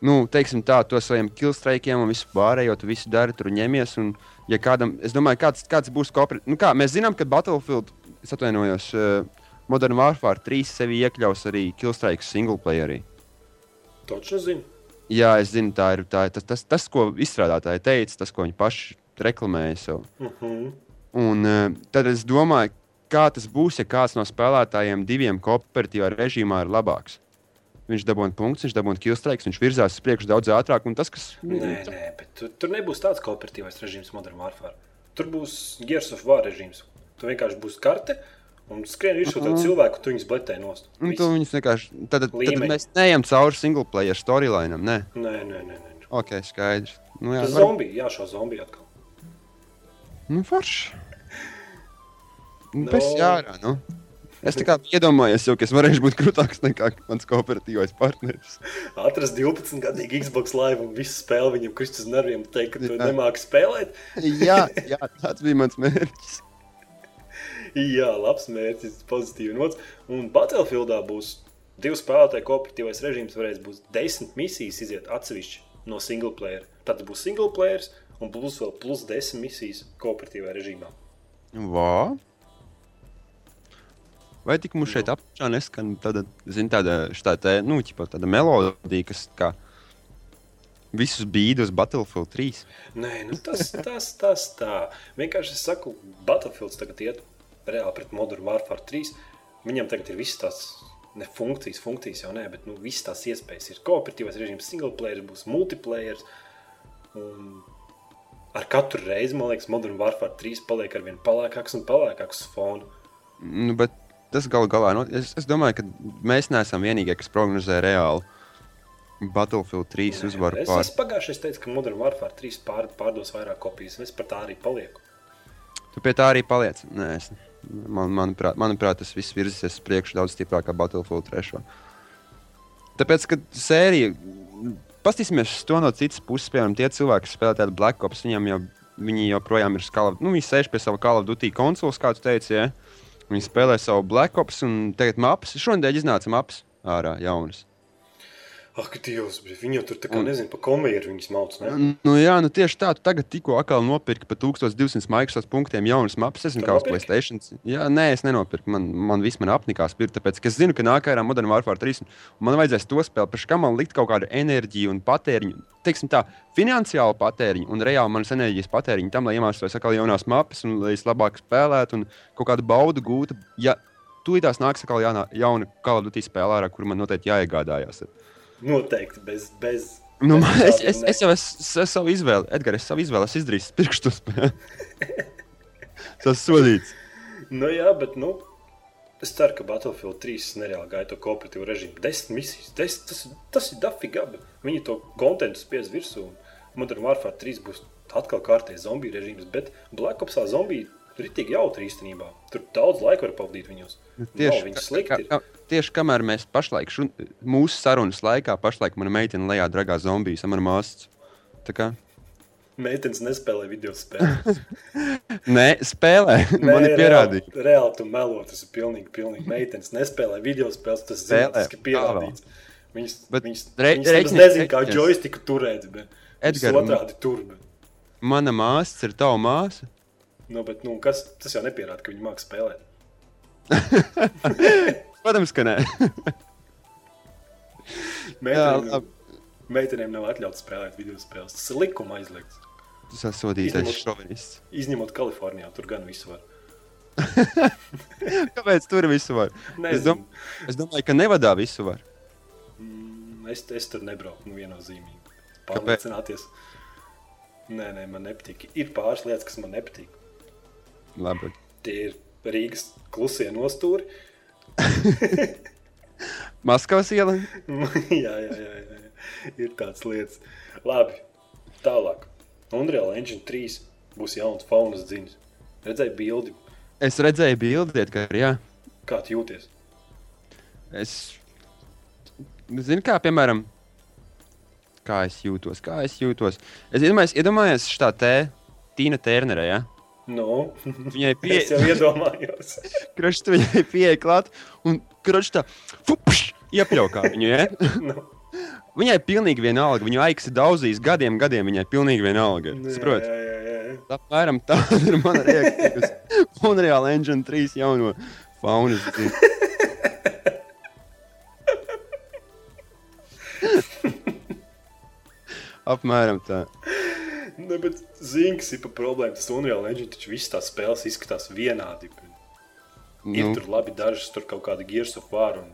Nu, teiksim tā, to saviem killstraikiem un visu pārējo, tu visu dari, tur ņemies. Un, ja kādam, es domāju, kāds, kāds būs kooperatīvs. Nu, kā, mēs zinām, ka Battlefield, es atvainojos, uh, Modern Warfare 3 sevi iekļaus arī killstraiks single playerī. Točno zinu. Jā, es zinu, tā ir tā, tas, tas, tas, ko izstrādātāji teica, tas, ko viņi paši reklamēja sev. Uh -huh. Un uh, tad es domāju, kā tas būs, ja kāds no spēlētājiem diviem kooperatīvā režīmā ir labāks. Viņš dabūna punktus, viņš dabūna killstrikes, viņš virzās uz priekšu daudz ātrāk. Tas, kas Nē, nē, bet tur, tur nebūs tāds kooperatīvais režīms Modern Warfare. Tur būs Gears of War režīms. Tur vienkārši būs karte un skrien virsū to cilvēku, tu viņus bletē nost. Un Viss. to viņus vienkārši. Tad, tad, tad mēs neejam cauri single player storyline. Nē, Nē, nē, nē. nē. ok, skaidrs. Nu, jā, var... zombija, jā, šo zombiju atkal. nu, forši. Nu, No. Pēc jārā, nu. Es tā kā iedomājos, jau, ka es varēšu būt krūtāks nekā mans kooperatīvais partneris. [laughs] Atrast 12 gadīgu Xbox live un visu spēli viņam krist uz nerviem, teikt, ka tu Jā. nemāki spēlēt. [laughs] jā, jā, tāds bija mans mērķis. [laughs] Jā, labs mērķis, pozitīvi nots. Un Battlefieldā būs divu spēlētāju kooperatīvais režīms, varēs būt desmit misijas iziet atsevišķi no single player. Tad būs single player un plus vēl plus desmit misijas kooperatīvā režīmā. Vā. Vai tik mums šeit apakšā neskan tāda, zin, tāda, šitā te, nu, ķipa, tāda melodija, kas kā visus bīda uz Battlefield 3? Nē, nu tas, tas, tas tā. Vienkārši es saku, Battlefields tagad iet reāli pret Modern Warfare 3. Viņam tagad ir visas tās ne funkcijas, funkcijas jau nē, bet nu, visas tās iespējas ir kooperatīvais režīms, single player, būs multiplayer. Un ar katru reizi, man liekas, Modern Warfare 3 paliek ar vien palēkāks un palēkāks fonu. Nu, bet tas gal galā, nu, es, es domāju, ka mēs neesam vienīgie, kas prognozē reāli Battlefield 3 uzvaru Es pār. esmu pagājušajā teicu, ka Modern Warfare 3 pār, pārdos vairāk kopijas, un es par tā arī palieku. Tu pie tā arī paliec. Nē, es, man, manuprāt, manuprāt, tas viss virzīsies uz priekšu daudz stiprāk kā Battlefield 3. Tāpēc, kad sērija, paskatīsimies to no citas puses, piemēram, tie cilvēki, kas spēlē tādu Black Ops, viņiem jau, viņi joprojām ir skala, nu, viņi sēž pie sava Call of Duty konsoles, kā tu teici, ja? viņi spēlē savu Black Ops un tagad maps. Šonadēļ iznāca maps ārā jaunas. Ak, Dievs, bet viņi jau tur tā kā nezinu, pa konvejeru viņus mauc, ne? Nu, jā, nu tieši tā. Tu tagad tikko atkal nopirki par 1200 Microsoft punktiem jaunas mapas. Es zinu, Tu kā uz? Playstation. Jā, nē, es nenopirku. Man, man viss man apnikās pirkt, tāpēc, ka es zinu, ka nākamajā Modern Warfare 3 un man vajadzēs to spēlēt, pēc kam man likt kaut kādu enerģiju un patēriņu. Teiksim tā, finansiālu patēriņu un reāli manas enerģijas patēriņu tam, lai iemācītos atkal jaunās mapas un lai es labāk spēlētu un kaut kādu baudu gūtu. Ja tūlītās nāks atkal jauna, jauna Call of Duty spēlē, ar kuru man noteikti jāiegādājās. Noteikti bez. bez Nu, bez [laughs] es, es, es jau esmu es savu izvēli, Edgars, es savu izvēli esmu izdarījis pirkstu to [laughs] spēli. Tas sodīts. Nu, jā, bet nu, es ceru, ka Battlefield 3 nereāli gaida to kooperatīvu režīmu. Desmit misijas, desmit, tas, tas ir dafīgi. Viņi to kontekstu spies virsū. Modern Warfare 3 būs atkal kārtējs zombiju režīms, bet Black Opsā zombiju Ritīgi jautri īstenībā. Tur daudz laika var pavadīt viņos. Nav viņi slikti. ir. ka, ka, tieši kamēr mēs pašlaik, šun, mūsu sarunas laikā, pašlaik mana meitene lejā dragā zombijas, man ir māsas. Tā kā Meitenes nespēlē video spēles. [laughs] Nē, spēlē. Man ir pierādīts. Reāli, reāli tu melo, tas ir pilnīgi, pilnīgi. Meitenes nespēlē video spēles, tas Spēlē. zinātniski pierādīts. Viņas, Bet viņas, re- viņas nemaz reiķinieks- nezina, kā joystiku turēt, bet Edgar, otrādi tur. Bet, Mana māsa ir tava māsa. nu, bet, nu, kas, tas jau nepierāda, ka viņi māca spēlēt. [laughs] Protams, ka nē. [laughs] Meitenēm, meitenēm nav atļauts spēlēt video spēles. Tas ir likuma aizliegts. Tas ir sodītais Izņemot- šovinists. Izņemot Kalifornijā, tur gan visu var. [laughs] Kāpēc tur visu var? Es, Nezinu. dom, es domāju, ka nevadā visu var. Mm, Es, es tur nebraucu nu, viennozīmīgi. Pārliecināties. Nē, nē, man nepatīk. Ir pāris lietas, kas man nepatīk. Labi. Tie ir Rīgas klusie nostūri. [laughs] Maskavas iela. [laughs] jā, jā, jā, jā, jā. Ir tādas lietas. Labi, tālāk. Unreal Engine 3 būs jauns faunas dziņas. Redzēju bildi, Es redzēju bildi, ka jā. kā tu jūties. Es zinu, kā piemēram, kā es jūtos. Kā es jūtos. Es iedomājos, iedomājos šitā te Tīna Tērnerē. Ja? Nu, Viņai [laughs] pie... es jau iedomājos. [laughs] Krušs viņai pieeja klāt un krušs tā fupš, iepļaukā viņu. Ja? [laughs] nu, Viņai pilnīgi vienalga. Viņu aiks ir daudzīs gadiem, gadiem viņai pilnīgi vienalga. Saprot? Apmēram tāda ir mana reakcija uz Unreal Engine 3 jauno faunas. Apmēram tā. Ne, bet zini, kas ir pa problēmu. Tas Unreal Engine taču visas tās spēles izskatās vienādi. Ir Nu, tur labi, dažas tur kaut kāda Gears of War un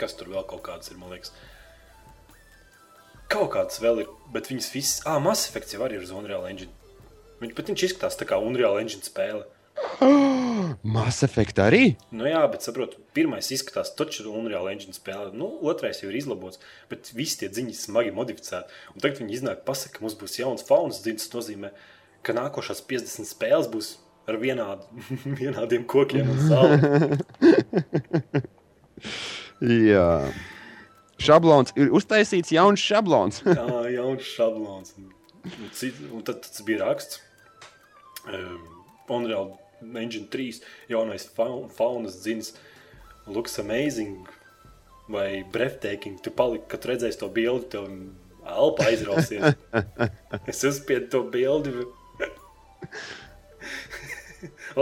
kas tur vēl kaut kādas ir, man liekas. Kaut kādas vēl ir, bet viņas visas, ah, Mass Effect jau arī ir uz Unreal Engine. Viņš pat viņš izskatās tā kā Unreal Engine spēle. [gasps] Mass Effect arī? Nu jā, bet saprotu, pirmais izskatās taču Unreal Engine spēle, nu, otrais jau ir izlabots, bet visi tie dziņas smagi modificēti. Un tagad viņi iznāk pasaka, ka mums būs jauns faunas dziņas, tas nozīmē, ka nākošās 50 spēles būs ar vienādu, [laughs] vienādiem kokiem un salu. [laughs] Jā. Šablons ir uztaisīts jauns šablons. [laughs] Jā, jauns šablons. Un, un, cit, un tad tas bija raksts. Um, Unreal Engine 3 jaunais faun, faunas dzins looks amazing vai breathtaking. Tu paliki, kad redzēsi to bildi, tev elpa aizrausies. [laughs] es uzspiedu to bildi. [laughs]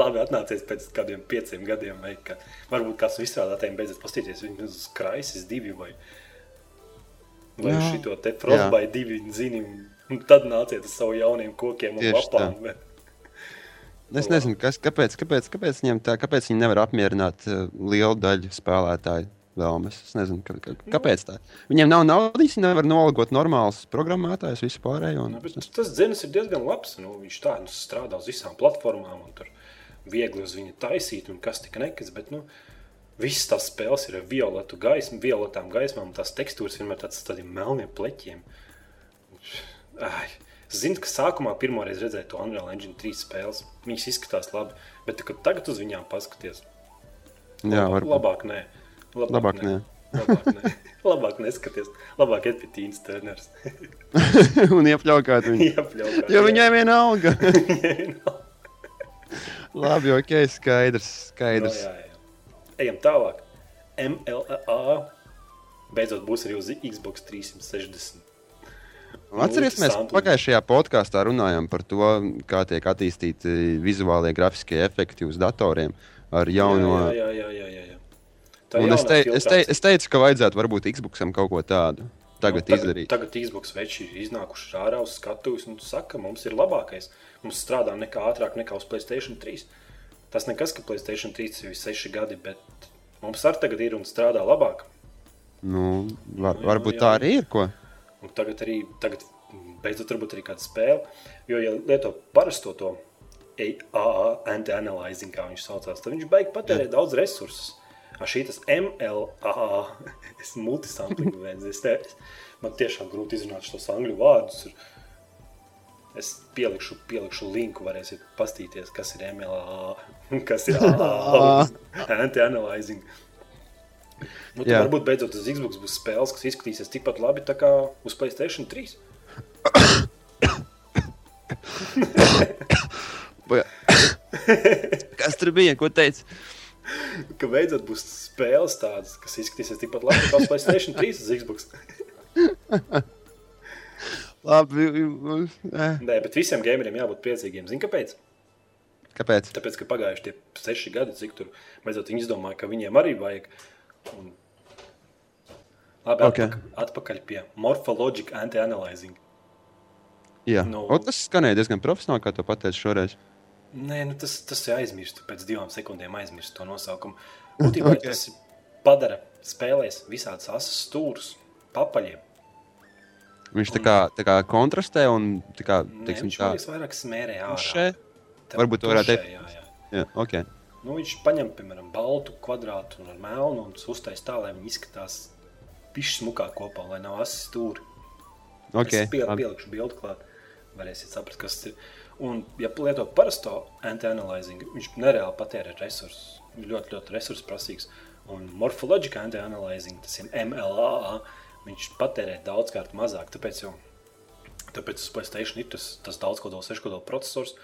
Labi, atnācies pēc kādiem pieciem gadiem, vai ka varbūt kāds no izstrādātājiem beidzot pastīties viņu uz Kraisis divi vai, vai Jā. šito te Frostbite divi zini, un tad nāciet ar savu jauniem kokiem un Tieši lapām. Bet, Es nezinu, kas, kāpēc, kāpēc, kāpēc, tā, kāpēc viņi nevar apmierināt uh, lielu daļu spēlētāju vēlmes. Es nezinu, ka, ka, kāpēc tā. Viņiem nav naudas, viņi nevar nolgot normālus programmētājus, visu pārējo. Un, bet tas dzins ir diezgan labs. Nu, viņš tā nu, strādā uz visām platformām un tur viegli uz viņa taisīt un kas tik nekas. Bet, nu, Visas tās spēles ir ar violetu gaismu, violetām gaismām, un tās tekstūras vienmēr tādas tādiem melniem pleķiem. Ai, es zinu, ka sākumā pirmoreiz redzēju to Unreal Engine 3 spēles. Viņas izskatās labi, bet kad tagad uz viņām paskaties, jā, labāk, varbūt. labāk nē. Labāk, Labāk nē. Labāk, nē. [laughs] labāk neskaties. Labāk iet pie Tīnas Turners. [laughs] un iepļaukāt viņu. Iepļaukā, Jo viņai. [laughs] Viņai nav. Labi, ok, skaidrs. skaidrs. No, jā, jā. Ejam tālāk. MLA beidzot būs arī uz Xbox 360. Atcerieties, mēs pagājušajā podkāstā runājām par to, kā tiek attīstīti vizuālie grafiskie efekti uz datoriem ar jauno. Jā, jā, jā, jā, jā, jā. Tā Un es, te, es, te, es teicu, ka vajadzētu varbūt Xboxam kaut ko tādu tagad, Nu, izdarīt. Tagad Xbox veči ir iznākuši ārā uz skatuves un saka, mums ir labākais. Mums strādā nekā ātrāk nekā uz Playstation 3. Tas nekas, ka Playstation 3 ir 6 gadi, bet mums arī tagad ir un strādā labāk. Nu, var, Jā, varbūt jā. tā arī ir. Ko? Un tagad arī, tagad beidzot, varbūt arī kāda spēle. Jo, ja lieto parasto to anti-analyzing, kā viņš saucās, tad viņš beigas patērēt daudz resursus. Ar šī tas MLA, [laughs] es multisamplingu veidu, es te, man tiešām grūti izrunāt šos angļu vārdus. Es pielikšu, pielikšu linku, varēsiet paskatīties, kas ir MLA, kas ir [laughs] anti-analyzing. Nu, tad varbūt beidzot uz Xbox būs spēles, kas izskatīsies tikpat labi kā uz Playstation 3. Pa- Kas tur bija? Ko teici? Ka beidzot būs spēles tādas, kas izskatīsies tikpat labi kā uz Playstation 3 uz Xbox. Labi, eh, Nē, bet visiem gameriem jābūt priecīgiem. Zini, kāpēc? kāpēc? Tāpēc, ka pagājuši tie seši gadi, cik tur beidzot viņi izdomāja, ka viņiem arī vajag. Un... Labi, Ok. atpakaļ, atpakaļ pie morphologic anti-analyzing. Jā, Nu- o, tas skanēja diezgan profesionāli, kā tu pateici šoreiz. Nē, nu tas, tas ir aizmirsts. Pēc divām sekundēm aizmirst to nosaukumu. Būtībā Ok. [laughs] okay. tas padara spēlēs visādus asas stūrus, papaļiem. Viņš tā kā, tā kā kontrastē un tā kā, teiksim, viņš tā vairāk smērē ārā. Tušē? Varbūt tu varētu teikt. Jā, jā. Jā, ok. Nu, viņš paņem, piemēram, baltu kvadrātu un melnu un uztaisīs tā, lai viņi izskatās pišķi smukāk kopā, lai nav asas stūri. okay. Es pie, labi. pielikšu bildi klāt, varēsiet saprast, kas tas ir. Un, ja lieto parasto anti-analyzing, viņš nereāli patērē resursus. Viņš ļoti, ļoti resursu prasīgs. Un morfoloģiskā anti-analyzing, tas ir MLA, viņš patērē daudzkārt mazāk. Tāpēc, jau, tāpēc uz Playstation ir tas, tas daudzkodols, seškodols processors.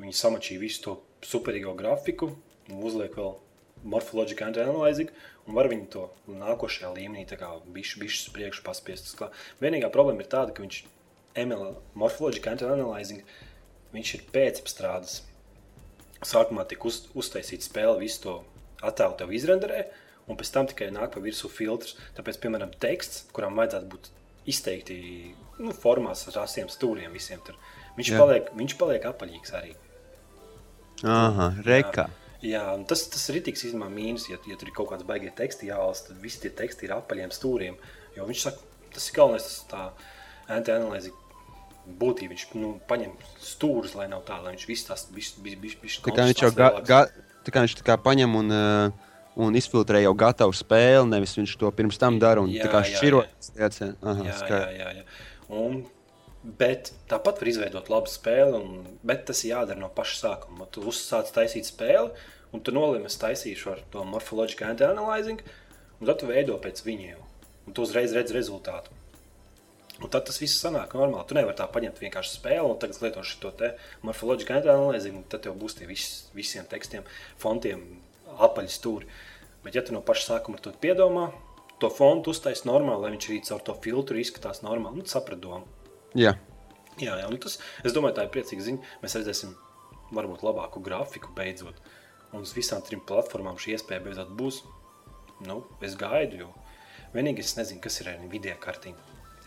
Viņi samačīja visu to superīgo grafiku uzliek vēl morfoloģiskā anti-analyzing. Un var viņu to nākošajā līmenī, bišķi, uz priekšu paspiest. Vienīgā problēma ir tāda, ka viņš ML, morfoloģiskā anti-analyzing, viņš ir pēcapstrādes. Sākumā tika uz, uztaisīta spēle, visu to attēlu tev izrenderē, un pēc tam tikai nāk pa virsmu filtrs. Tāpēc, piemēram, teksts, kuram vajadzētu būt izteikti nu, formās ar asiem stūriem, visiem tur, viņš, Jā. paliek, viņš paliek apaļīgs arī. Aha, reka. Jā, un tas, tas ir rītīgs mīnus, ja, ja tur ir kaut kāds baigie teksti jālasa, tad visi tie teksti ir apaļiem stūriem. Jo viņš saka, tas ir galvenais, tas tā anti-analīze būtība. Viņš nu, paņem stūrus, lai nav tā, lai viņš viss tās bišķi, Tā kā viņš jau ga, ga, tā kā viņš tā kā paņem un, uh, un izfiltrē jau gatavu spēli, nevis viņš to pirms tam dara un Jā, tā kā jā, šķirot. Jā, jā, jā, jā, jā. Un, bet tāpat var izveidot labu spēli, un, bet tas ir jādara no paša sākuma. Tu uzsāc taisīt spēli, un tu nolēmi, es taisīšu ar to morfoloģisku anti-analyzing, un tad tu veido pēc viņiem. Un tu uzreiz redz rezultātu. Un tad tas viss sanāk normāli. Tu nevari tā paņemt vienkārši spēli un tagad lietot šo morfoloģisku anti-analīzi, un tad tev būs tie vis, visiem tekstiem, fontiem apaļi stūri. Bet ja tu no paša sākuma to piedomā, to fontu uztaisīt normāli, lai viņš arī caur to filtru izskatās normāli, nu, saprat domu. Jā. Jā, jā, nu tas, es domāju, tā ir priecīga ziņa. Mēs redzēsim, varbūt labāku grafiku beidzot. Un uz visām trim platformām šī iespēja beidzot būs. Nu, es gaidu, jo vienīgais es nezinu, kas ir ar Nvidia kartīm.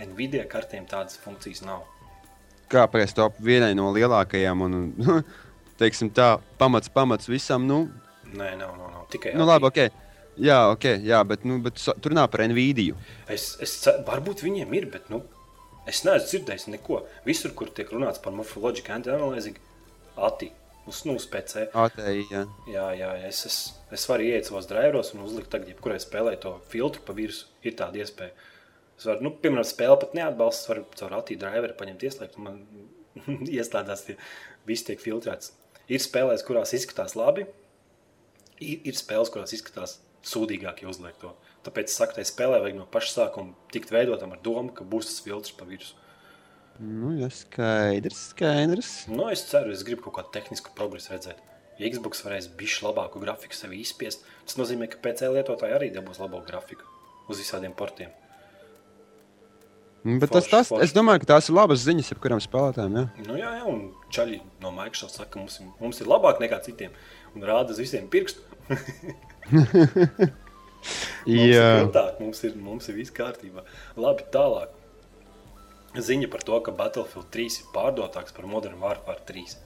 Nvidia kartēm tādas funkcijas nav. Kāpēc top vienai no lielākajām un, [laughs] teiksim tā, pamats, pamats visam, nu, Nē, nav, nav, nav. tikai nu labi, ok. Jā, ok, jā, bet, nu, bet tur nav par Nvidia. Es, es, varbūt viņiem ir, bet nu, es neesmu dzirdējis neko. Visur, kur tiek runāts par morfoloģisku anti-analīzi, ATI, uz nu, uz PC. ATI, jā. Jā, jā, es, es, es varu iet savos driveros un uzlikt tagad, jebkurai spēlē to filtru pa virsmu. Ir tāda iespēja. Es varu, nu, piemēram, spēle pat neatbalsta, varu caur ATI driveru paņemt ieslēgt, un man [laughs] ieslēdzās tie, viss tiek filtrēts. Ir spēlēs, kurās izskatās labi, ir, ir spēles, kurās izskatās sūdīgāk, ja uzliek to. Tāpēc es saku, tai spēlē vajag no paša sākuma tikt veidotam ar domu, ka būs tas filtrs pa virsmu. Nu, jā, skaidrs, skaidrs. Nu, es ceru, es gribu kaut kādu tehnisku progresu redzēt. Ja Xbox varēs bišķi labāku grafiku sev izspiest, tas nozīmē, ka PC lietotāji arī dabūs labāku grafiku uz visādiem portiem. Nu, Bet tas, Forši, tas, forši. es domāju, ka tās ir labas ziņas jebkuram spēlētājam. Jā. Nu, jā, jā, un čaļi no Microsoft saka, ka mums, ir- mums ir labāk nekā citiem. Un rāda uz visiem pirkstu. [laughs] Jā, grūtāk, mums ir, mums ir viss kārtībā. Labi, tālāk. Ziņa par to, ka Battlefield 3 ir pārdotāks par Modern Warfare 3.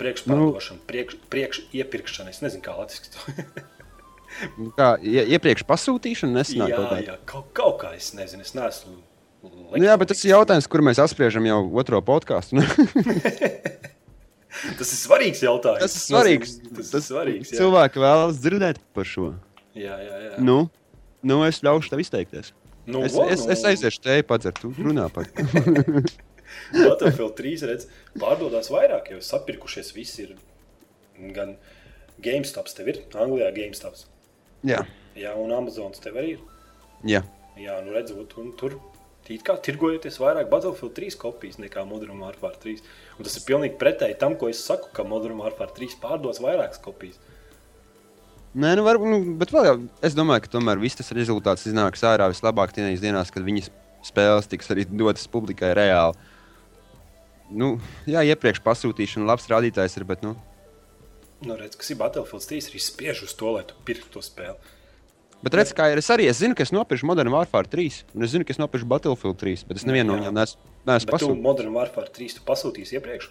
Priekšpārdošana, priekš, priekš iepirkšana. Es nezinu, kā latviešu to [laughs] kā ie, iepriekš pasūtīšana nesanāk Jā, kaut kā. jā kaut, kaut kā es nezinu, es neesmu. Nu, jā, bet tas ir jautājums, kur mēs apspriežam jau otro podkāstu. [laughs] Tas ir svarīgs jautājums. tas ir svarīgs. Tas, tas ir svarīgs. Jā, Cilvēki vēlas dzirdēt par šo. Jā, jā. jā. Nu, nu es ļaušu tev izteikties. nu, Es, vo, es, nu, es aiziešu te padzert, tu runā par to. [laughs] Battlefield 3 redz, pārdodas vairāk, jo sapirkušies visi ir. Gan GameStops tev ir, Anglijā GameStops. Jā, Jā, un Amazonas tev arī ir. jā. Jā, nu redzot, un tur it kā tirgojoties vairāk Battlefield 3 kopijas nekā Modern Warfare 3. Un tas ir pilnīgi pretēji tam, ko es saku, ka Modern Warfare 3 pārdos vairākas kopijas. Nē, nu, varbūt, nu, bet vēl jau es domāju, ka tomēr viss tas rezultāts iznāks ārā vislabāk tajās dienās, kad viņas spēles tiks arī dotas publikai reāli. Nu, jā, iepriekš pasūtīšana labs rādītājs ir, bet, nu, Nu, redz, kas ir Battlefield 3, arī spiež uz to, lai tu pirktu to spēli. bet redz, kā ir. Es arī es zinu, ka es nopirku Modern Warfare 3, un es zinu, ka es nopirku Battlefield 3, bet es nevienu no viņiem neesmu, neesmu pasūtījis. Modern Warfare 3 tu pasūtīsi iepriekš?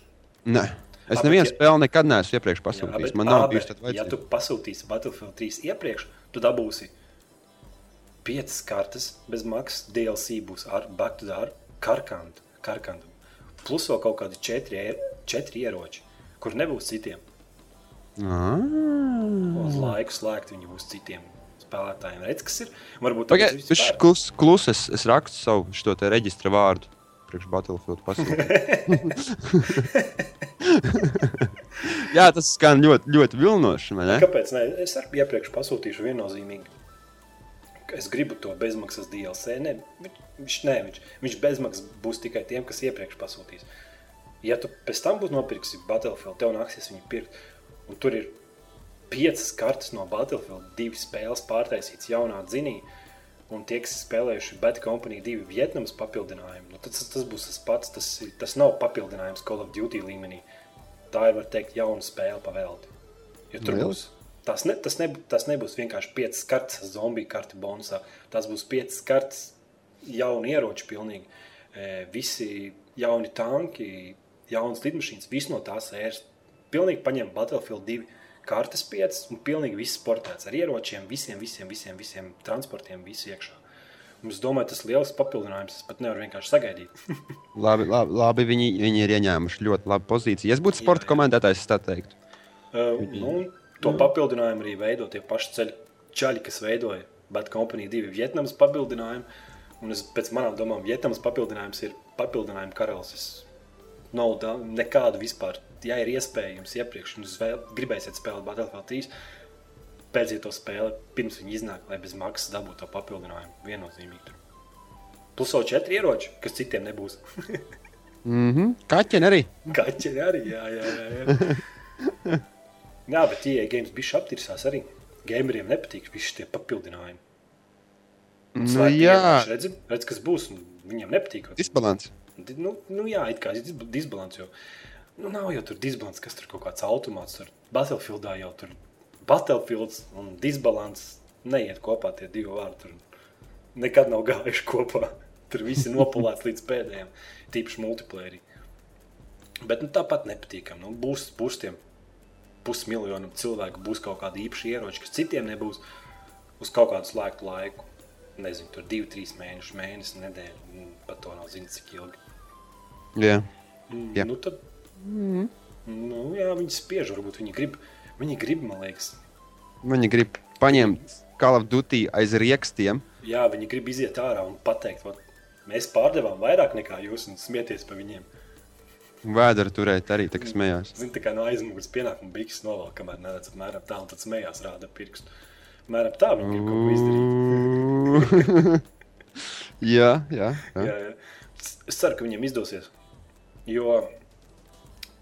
Nē, es nevienu ja- spēli nekad neesmu iepriekš Jā, pasūtījis. bet- Man nav bijusi tāda Ja vajadzība. tu pasūtīsi Battlefield 3 iepriekš, tu dabūsi piecas kartes bez maksas. DLC būs ar Back to the Ar- Karkantu. Karkantu. Plus vēl kaut kādi četri, ier- četri ieroči, kur nebūs citiem. Ah. Uz laiku slēgt viņi būs citiem spēlētājiem. Redz, kas ir? Varbūt vispār- ir klus, klus es, es rakstu savu šo te reģistra vārdu. Priekš Battlefield pasūtīt. [laughs] Jā, tas skan ļoti, ļoti vilnoši. vai ne? Kāpēc? Ne? Es arī iepriekš pasūtīšu viennozīmīgi. Es gribu to bezmaksas DLC. Ne, viņš, viņš, ne, viņš, viņš bezmaksas būs tikai tiem, kas iepriekš pasūtīs. Ja tu pēc tam būs nopirksi Battlefield, tev nāksies viņu pirkt. Un tur ir piecas kartes no Battlefield, divas spēles pārtaisītas jaunā dzinī. Un tie, kas spēlējuši Bad Company 2 Vietnamas papildinājumu, nu, tas, tas būs tas pats. Tas, tas nav papildinājums Call of Duty līmenī. Tā ir, var teikt, jauna spēle pavēlti. Jo tur Lieliski. būs. Tas, ne, tas, neb, tas nebūs vienkārši piecas kartes, zombiju karti bonusā. Tas būs piecas kartes, jauni ieroči, pilnīgi. E, visi jauni tanki, jaunas lidmašīnas, viss no tās ēras. Pilnīgi paņem Battlefield 2 kartes piecas un pilnīgi viss sportēts ar ieročiem, visiem, visiem, visiem, visiem transportiem, visu iekšā. Un es domāju, tas ir liels papildinājums. Es pat nevaru vienkārši sagaidīt. [laughs] Labi, labi, labi viņi, viņi ir ieņēmuši ļoti labu pozīciju. Es būtu sporta jā. komentētājs, es tā teiktu. Uh, nu, to papildinājumu arī veido tie paši ceļi, čaļi, kas veidoja Bad Company 2 Vietnamas papildinājumu. Un es, pēc manām domām, Vietnamas papildinājums ir papildinājuma karalis. Nav nekādu vispār. Ja ir iespējams iepriekš, un vēl gribēsiet spēlēt Battlefield 3, pērciet to spēli pirms viņi iznāk, lai bez maksas dabūtu to papildinājumu. Viennozīmīgi. Plus vēl četri ieroči, kas citiem nebūs. [laughs] Mm -hmm. Kaķeni arī. Kaķi arī, jā, jā, jā. jā. [laughs] jā bet tie games bija aptirsās arī. Gameriem nepatīk visi šie papildinājumi. Nu, jā. Redzi, redz, kas būs. un Viņiem nepatīk. Disbalans. Di- Nu, nu jā, it kā dis- disbalans. Jo, nu, nav jau tur disbalans, kas tur kaut kāds automāts. Tur Battlefieldā jau tur Battlefields un disbalans neiet kopā tie divi vārdi. Tur nekad nav gājuši kopā. Tur viss ir nopulēts līdz pēdējiem, tīpaši multiplayerī. Bet nu, tāpat nepatīkami. Nu, būs, būs tiem pusmiljonam cilvēku, būs kaut kādi īpaši ieroči, kas citiem nebūs uz kaut kādu slēgtu laiku. Nezinu, tur divi, trīs mēneši, mēnesis, nedēļa. nu, Pat to nav zināms, cik ilgi. Jā. Mm, Jā. Nu, tad, nu, jā, viņi spiež, varbūt viņi grib. Viņi grib, man liekas, Viņi grib paņemt Call of Duty aiz riekstiem. jā, viņi grib iziet ārā un pateikt, ka mēs pārdevām vairāk nekā jūs un smieties par viņiem. Vēdera turēt arī tā, kas smējās. Zini, tā kā no aizmugures pienāk un bikses novelk, kamēr neredz apmēram tā, un tad smējās rāda pirkstu. Mēram tā viņi grib kaut ko izdarīt. [laughs] jā, jā. jā. Jā, jā. Es ceru, ka viņiem izdosies. Jo,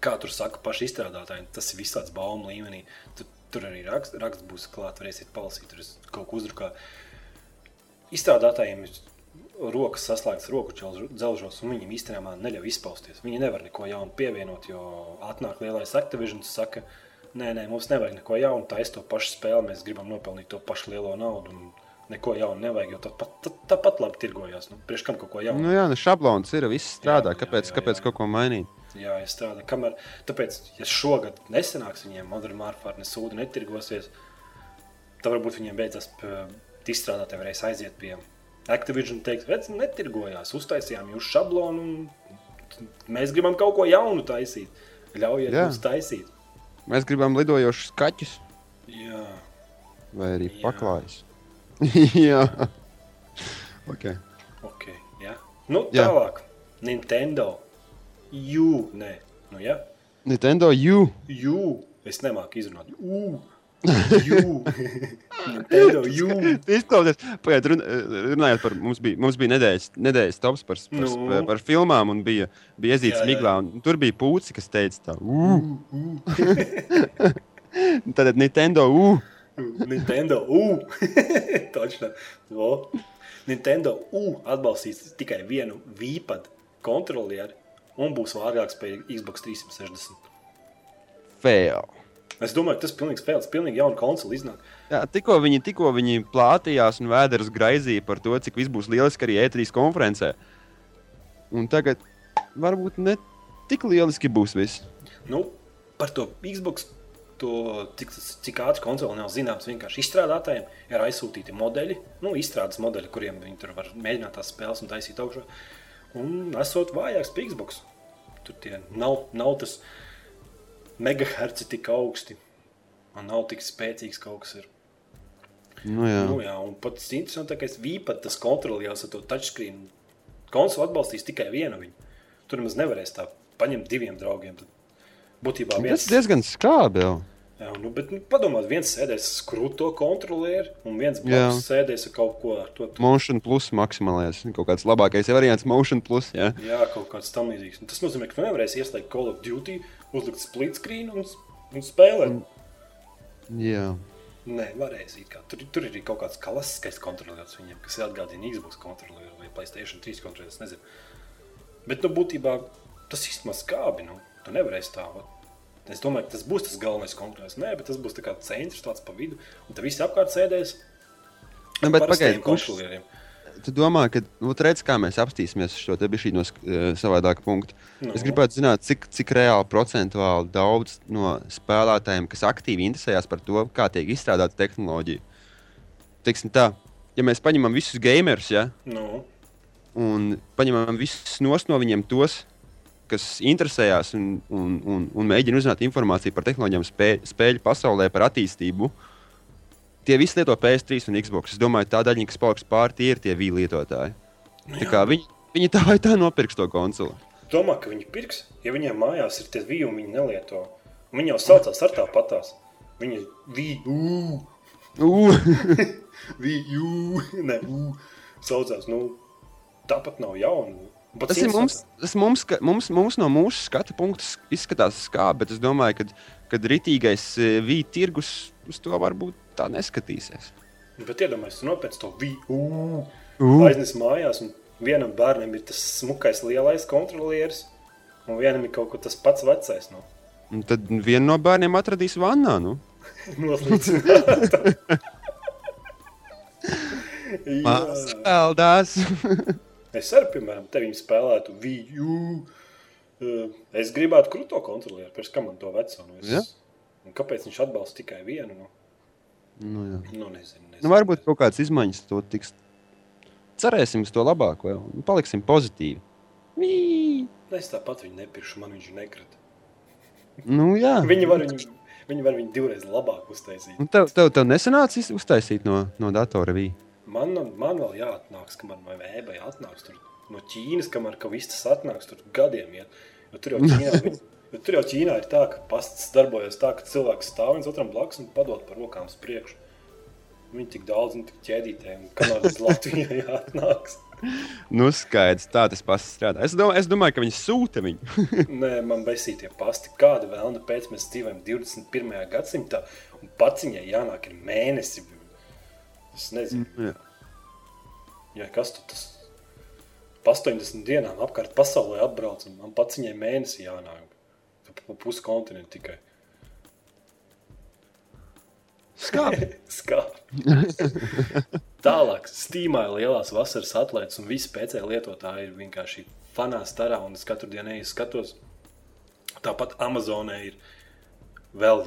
kā tur saka, paši izstrādātāji, tas ir viss tāds baumu līmenī. Tur, tur arī raksts, raksts būs klāts, varēsiet palasīt, tur kaut ko uzrukāju. Izstrādātājiem ir rokas saslēgtas roku dzelžos, un viņiem īstenībā neļauj izpausties. Viņi nevar neko jaunu pievienot, jo atnāk lielais Activision un saka, nē, nē, mums nevajag neko jaunu, tā es to pašu spēli, mēs gribam nopelnīt to pašu lielo naudu. un Neko jaunu nevajag, jo tāpat, tā, tāpat labi tirgojās. Nu, Priekš kam kaut ko jaunu? Nu, jā, nu šablons ir, viss strādā. Jā, jā, Kāpēc, jā, kāpēc jā. kaut ko mainīt? Jā, es strādāju. Kamēr, tāpēc, ja šogad nesanāks viņiem Modern Warfare, ne sūdi netirgosies, tad varbūt viņiem beidzas izstrādātāji varēs aiziet pie Activision un teikt, redz, netirgojās, uztaisījām jūs šablonu un mēs gribam kaut ko jaunu taisīt. Ļaujiet Jā. mums taisīt. Mēs gribam lidojošus kaķus Jā, vai arī Jā. paklājus. [laughs] jā, ok. ok. Jā. Nu, Jā. tālāk. Nintendo. U. Nē, nu, ja? Nintendo U. U. Es nemāku izrunāt. U. [laughs] Nintendo U. Izklausies, pagaidiet, run, runājot par mums bija, mums bija nedēļas, nedēļas tops par, par, nu. par, par filmām, un bija, bija iezīts miglā. Tur bija pūci, kas teica, tā, U. [laughs] Tad Nintendo U. Nintendo U. [laughs] Točno. No. Nintendo U atbalstīs tikai vienu vīpadu kontrolieri un būs vārgāks pie Xbox 360. Fail. Es domāju, tas ir pilnīgs fails. Pilnīgi jauna konsole iznāk. Jā, tikko viņi, tikko viņi plātījās un vēders graizīja par to, cik viss būs lieliski arī E3 konferencē. Un tagad varbūt ne tik lieliski būs viss. Nu, par to Xbox, to, cik, cik ātri konsole nav zināms, vienkārši izstrādātājiem ir aizsūtīti modeļi, nu, izstrādes modeļi, kuriem viņi tur var mēģināt tās spēles un taisīt augšā. Un esot vājāks pie Xbox. Tur tie nav, nav tas megaherci tik augsti. Un nav tik spēcīgs kaut kas. Ir. Nu, jā. Nu, jā, un pats interesantākais bija tas kontrolieris ar to touchscreen. Konsole atbalstīs tikai vienu viņu. Tur maz nevarēs tā paņemt diviem draugiem. Tad būtībā Tas viens ir diezgan skābi. Jau. Jā, nu, bet nu, padomā, viens sēdēs ar skrūto kontrolieri, un viens blakus sēdēs ar kaut ko ar to. tu- Motion plus maksimālais. Kaut kāds labākais variants - motion plus. Jā. Jā, kaut kāds tam līdzīgs. Tas nozīmē, ka tu nevarēsi ieslēgt Call of Duty, uzlikt split screen un, un spēlēt. jā. Nē, varēs. it kā. Tur, tur ir arī kaut kāds klasiskais kontrolieris viņiem, kas atgādina Xbox kontrolieru vai Playstation 3 kontrolieru. es nezinu. Bet, nu, būtībā tas īstenībā skābi. Nu, tu nevarēsi tā. vat. Es domāju, ka tas būs tas galvenais kontrolieris. Nē, bet tas būs tā centrs tāds pa vidu. Un tad visi apkārt sēdēs. Nu, bet parastajiem pagaidi, kurš- kontrolieriem. Tu domā, ka nu, redz, kā mēs apstīsimies uz šo te bija šī no uh, savādāka punkta. Nu. Es gribētu zināt, cik, cik reāli procentuāli daudz no spēlētājiem, kas aktīvi interesējas par to, kā tiek izstrādāta tehnoloģija. Teiksim tā, ja mēs paņemam visus gamerus, ja, Nu, un paņemam visus no viņiem tos, kas interesējās un, un, un, un mēģina uzzināt informāciju par tehnoloģijām, spē, spēļu pasaulē, par attīstību. Tie visi lieto PS3 un Xbox. Es domāju, tā daļa, kas paliks pāri, tie ir tie vīli lietotāji. Tā kā viņi, viņi tā vai tā nopirks to konsoli. domā, ka viņi pirks, ja viņiem mājās ir tie vīri viņi nelieto. Viņi jau saucās ar tā patās. Viņi ir vīri, vīri, [laughs] saucās. Nu, tāpat nav jauna. Tas ir mums, tas mums, ka- mums, mums no mūsu skatu punkta izskatās kā, bet es domāju, ka kad rītīgais vīri tirgus uz to varbūt tā neskatīsies. Bet iedomājieties, nopērci to vīri, Uh, aiznes mājās, un vienam bērnam ir tas smukais lielais kontrolieris, un vienam ir kaut kas tas pats vecais. Nu. un tad viena no bērniem atradīs vannā. Nu. [laughs] Noslīdināta. [laughs] Jā. [laughs] Es arī, piemēram, te viņu spēlētu Viju. Uh, Es gribētu krūto kontrolieru, pēc kam man to veco. Nu, Ja? es, un kāpēc viņš atbalsta tikai vienu? Nu, nu, nu nezinu. nezinu. nu, varbūt kaut kādas izmaiņas to tiks. Cerēsim uz to labāko jau, un paliksim pozitīvi. Vī! Es tāpat viņu nepirkšu, man viņš nekrita. Nu, jā. Viņi var viņu, viņi var viņu divreiz labāk uztaisīt. Un tev, tev, tev nesanāca uztaisīt no, no datora vīja. Man, man vēl jāatnāks, kamēr vai vēbai atnāks tur no Ķīnas, kamēr ka viss tas atnāks, tur gadiem iet. Jo tur jau Ķīnā, [laughs] jo tur jau Ķīnā ir tā, ka pasts darbojas tā, ka cilvēks stāv viens otram blakus un padod par rokām uz priekšu. Viņi tik daudz un tik ķēdītē, un kamēr tas [laughs] Latvijā jāatnāks. Nu, skaidrs, tā tas pats strādā. Es domāju, es domāju ka viņi sūta viņu. [laughs] Nē, man besīja tie pasti. Kāda vēlna pēc mēs dzīvojam 21. gadsimtā, un pats viņai jānāk ir mēnesi. Es nezinu, jā. ja kas tu tas pa 80 dienām apkārt pasaulē atbrauc, un man pats viņai mēnesi jānāk. Pa pusi kontinentu tikai. Skābi. [laughs] Skābi. [laughs] Tālāk, Steamā ir lielās vasaras atlaides, un visi PC lietotāji ir vienkārši fanā starā, un es katru dienu eju skatos. Tāpat Amazonē ir vēl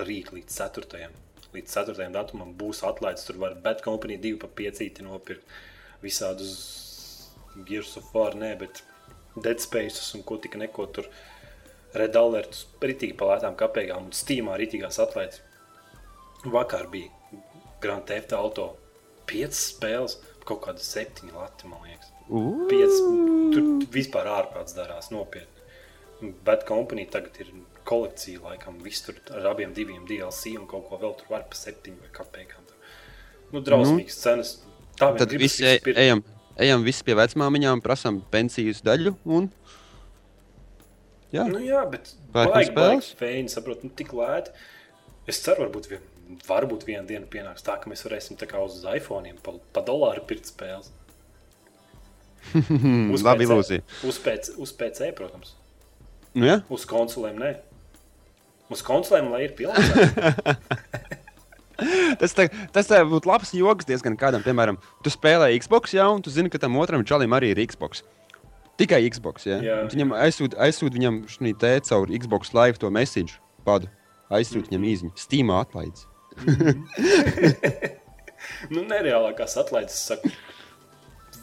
rīt līdz 4. Līdz 4. datumam būs atlaides. Tur var Bad Company 2 pa 5 nopirkt visādus Gears of War, nē, bet Dead Space un ko tik neko tur. Red Alertus ritīgi pa lētām kapējām un Steamā ritīgās atlaides. Vakar bija Grand Theft Auto 5 spēles, kaut kāda 7 lati, man liekas. 5, tur vispār ārprāts darās nopietni. Bad Company tagad ir kolekcija, laikam, viss tur ar abiem diviem DLC un kaut ko vēl tur var pa septiņu vai kāpēkām. Nu, drausmīgas cenas. Tā Tad gribas visi visu e- pirkt. ejam, ejam visi pie vecmāmiņām, prasām pensijas daļu. Un... Jā, Nu, jā, bet baigi, baigi feini, saprot, nu, tik lēti. Es ceru, varbūt, vien, varbūt viena diena pienāks tā, ka mēs varēsim tā kā uz iPhone pa, pa dolāru pirkt spēles. [laughs] Uz labi ilūzija. Uz PC, uz PC, protams. Nu, jā. Uz konsolēm nē. Uz konsolēm, lai ir pilnīgi. [laughs] Tas, tā, tas tā būtu labs joks diezgan kādam. Piemēram, tu spēlē Xbox, jau, un tu zini, ka tam otram čalim arī ir Xbox. Tikai Xbox. Ja? Jā. Viņam aizsūta aizsūt viņam šī te caur Xbox Live to message padu. Aizsūta viņam īziņu. Steamā atlaides. [laughs] nu, nereālākās atlaides, saku,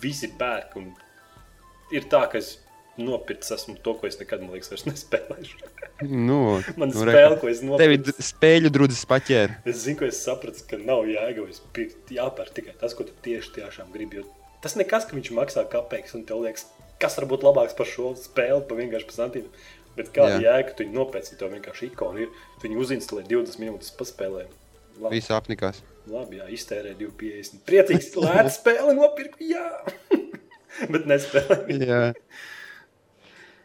visi pērk. un Ir tā, ka es nopirku esmu to, ko es nekad, man liekas, vairs nespēlēšu. Nu, Man nu, nu, spēle, ko es Tev ir nopirku. d- spēļu drudzes paķēri. Es zinu, ka es sapratu, ka nav jēga vairs pirkt. Jāpērk tikai tas, ko tu tieši tiešām gribi. Jo tas nekas, ka viņš maksā kāpēc, un tev liekas, kas var būt labāks par šo spēli, pa vienkārši pa santīm. Bet kāda Jā. jēga, tu nopērci, to vienkārši ikonu ir. Tu viņu uzinstalē 20 minūtes paspēlē. Labi, Viss apnikās. labi jā, iztērē 2,50. Priecīgs, lēta [laughs] spēle nopirku, jā. [laughs] Bet nespēlē.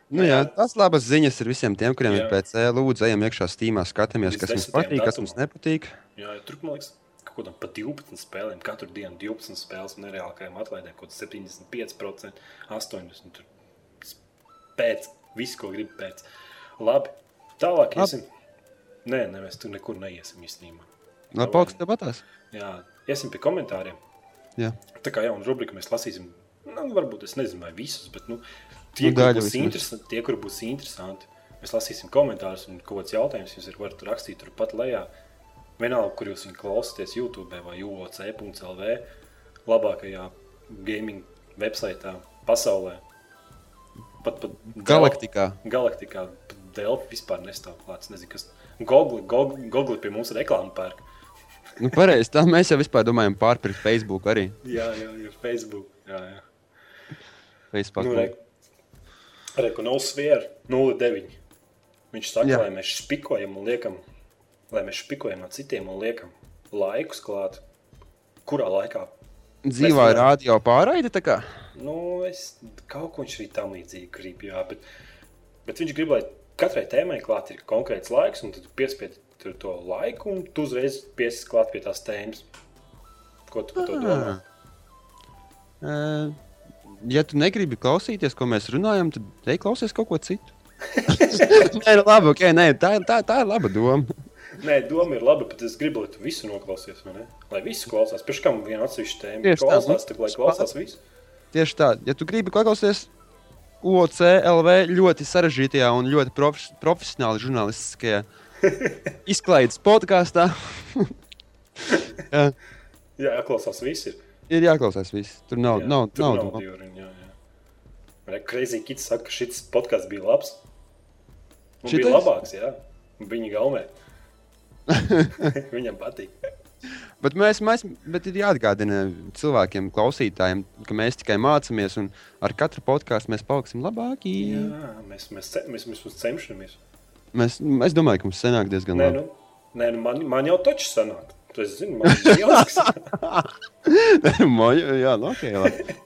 Jā. Nu, jā, tas labas ziņas ir visiem tiem, kuriem Jā. ir PC. Lūdzu, ejam iekšā Steamā, skatāmies, kas mums 10. patīk, kas mums nepatīk. Jā, ja tur man liekas, ka kaut kādam pa 12 spēlēm, katru dienu 12 spēles un nereālākajām atlaidēm, kaut kāds 75%, 80%. Tur pēc, viss, ko gribi pēc. Labi, tālāk iesim. Nē, nē, mēs tur nekur neiesim īstenībā. No pauks tev patās. Jā, iesim pie komentāriem. Jā. Tā kā jauna rubrika mēs lasīsim, nu, varbūt es nezinu, vai visus, bet nu, tie, daļu būs interesanti, tie, kur būs interesanti, mēs lasīsim komentārus un kaut kāds jautājums jūs ir varat rakstīt turpat lejā. Vienalga, kur jūs viņu klausāties, YouTube vai UOC.CLV, labākajā gaming websaitā pasaulē. Pat pat Galaktikā. Galaktikā pat Delfi vispār nestāv klāts. Nezinu, kas. Google, Google, Google pie mums reklāmu pērk. Nu, pareizi. Tā mēs jau vispār domājam pārpirkt Facebook arī. Jā, jā, jā, Facebook. Jā, jā. Facebook. Nu, re, re, ko nav svēra 0,9. Viņš saka, Jā. Lai mēs spikojam un liekam, lai mēs spikojam no citiem un liekam laikus klāt. Kurā laikā? Dzīvā Mēs- rādio pārraide. tā kā? Nu, es kaut ko viņš arī tam līdzīgi grib, jā, bet, bet viņš grib, lai katrai tēmai klāt ir konkrēts laiks, un tad tu piespiedi tur to laiku, un tu uzreiz piesprādi klāt pie tās tēmas. Ko tu par to domā? Ē, Ja tu negribi klausīties, ko mēs runājam, tad ej klausies kaut ko citu. [laughs] nē, nu, labi, okay, nē, tā, tā, tā ir laba doma. Nē, doma ir laba, bet es gribu, lai tu visu noklausies. Lai visi klausās. Pēc tam viena atsevišķa tēma Tieši tā, klausās, nu, tad lai spār- klausās visi. Tieši tā, ja tu gribi klausīties OCLV ļoti sarežģītajā un ļoti profes, profesionāli žurnālistiskajā [laughs] izklaides podkāstā, [laughs] jā, Jā, jāklausās visi. ir jāklausās viss. Tur nav, Jā, nav, tur nav, nav. Re, Crazy Kids saka, ka šis podkāsts bija labs. Šitais? bija labāks, jā. Viņa gaumē. [laughs] Viņam patīk. Bet, mēs, mēs, bet ir jāatgādina cilvēkiem, klausītājiem, ka mēs tikai mācāmies, un ar katru podkāstu mēs paliksim labāki. Jā, mēs, mēs, mēs, mēs cenšamies. Mēs, es domāju, ka mums sanāk diezgan Nē, labi. nu, nē, nu man, man jau taču sanāk. Tu zini, man ir jāsaka. [laughs] Jā, nu, ok. Jā. okay.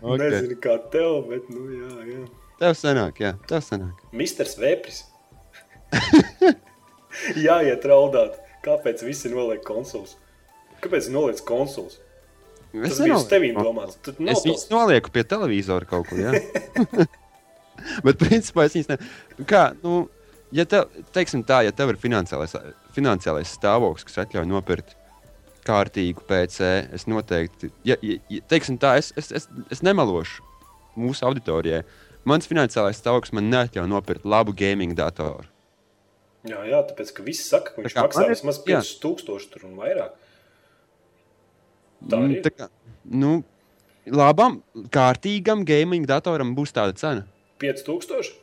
[laughs] okay. Nezinu, kā tev, bet, nu, jā, jā. Tev sanāk, jā, tev sanāk. Misters Vēpris. [laughs] Jāiet raudāt. Kāpēc visi noliek konsoles? Kāpēc noliec konsoles? Es Tas bija uz tevīm domāts. Tad Es viņus nolieku pie televizora kaut kur. Jā. Bet, principā, es viņus ne... Kā, nu, ja tev, teiksim tā, ja tev ir finansiālais, finansiālais stāvoklis, kas atļauj nopirkt kārtīgu PC, es noteikti, ja, ja, teiksim tā, es, es, es, es nemelošu mūsu auditorijai. Mans finansiālais stāvoklis man neatļauj nopirkt labu gaming datoru. Jā, jā, tāpēc, ka visi saka, ka viņš kā maksā vismaz jā. 5000 tur un vairāk. Tā Mm, ir. tā kā, nu, labam, kārtīgam gaming datoram būs tāda cena. 5000?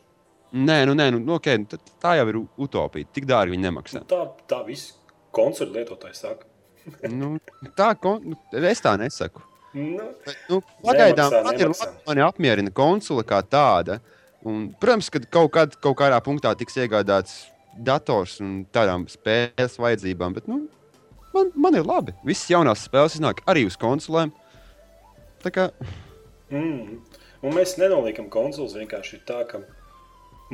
Nē, nu, nē, nu, nu, okay, nu, tā jau ir utopija. Tik dārgi viņi nemaksā. Nu, tā, tā visi konsoli lietotāji saka. [laughs] nu, tā, kon- es tā nesaku. Nu, Nu, pagaidām Nemaksā, man ir nemaksā. labi, mani apmierina konsole kā tāda. Un, protams, ka kaut, kad, kaut kādā punktā tiks iegādāts dators un tādām spēles vajadzībām, bet nu, man, man ir labi. Visas jaunās spēles iznāk arī uz konsolēm. Tā kā mm. Un mēs nenoliekam konsoles vienkārši ir tā, ka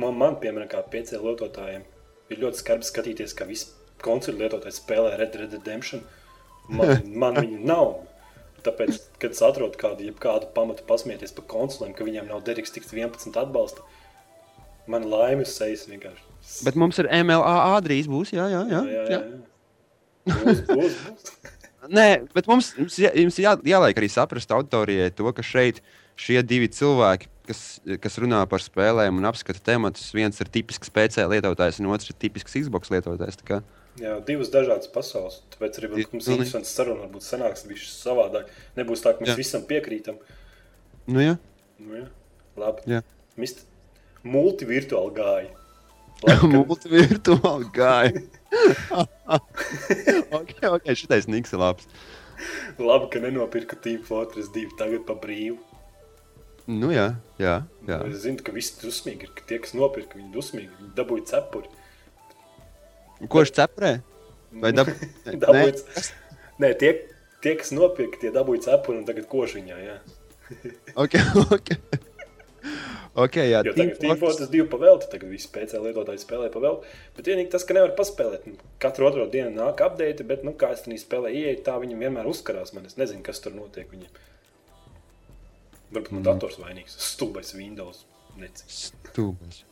man, man piemēram, kā PC lietotājiem, ir ļoti skarbi skatīties, ka visi konsoli lietotāji spēlē Red Dead Redemption. Man, [laughs] man viņa nav. Tāpēc, kad es atrodu kādu, kādu pamatu pasmieties par konsolēm, ka viņiem nav Dereks tiks 11 atbalsta, man laime uz sejas vienkārši. Bet mums ir MLA drīz būs. Jā, jā, jā. jā, jā, jā. jā. Būs, būs, būs. [laughs] Nē, bet mums, mums, jā, jums jā, jāliek arī saprast auditorijai to, ka šeit šie divi cilvēki, kas, kas runā par spēlēm un apskata tematus, viens ir tipisks PC lietotājs, un otrs ir tipisks Xbox lietotājs. Jā, divas dažādas pasaules. Tāpēc arī varbūt mums interesants saruna, varbūt sanāks viņš savādāk. Nebūs tā, ka mēs Jā. visam piekrītam. Nu, jā. Nu, jā. Labi. Jā. Mist multivirtuāli gāja. Labi, [laughs] ka- Multivirtuāli gāja. [laughs] ok, ok, šitais niks ir labs. Labi, ka nenopirka Team Fortress 2 tagad pa brīvu. Nu, jā, jā. jā. Es zinu, ka visi dusmīgi ir, ka tie, kas nopirka, viņi dusmīgi. Viņi dabūja cepuri. Ko viņš cepurē? Vai dab... [laughs] Nē, Dabūja ce- Nē, tie, tie, kas nopirka, tie dabūja cepuri un tagad koš viņā. Jā. [laughs] Ok, ok. ok, jā. Team tagad Team Fortress- Fortress 2 pavēlta, tagad visi PC lietotāji spēlē pavēlta. Bet vienīgi tas, ka nevar paspēlēt. Nu, Katru otro dienu nāk update, bet, nu, kā es tam spēlē, ieeja, tā viņam vienmēr uzkarās. Man es nezinu, kas tur notiek viņiem. Varbūt man mm. dators vainīgs. Stulbais Windows. Necīs. Stulbais.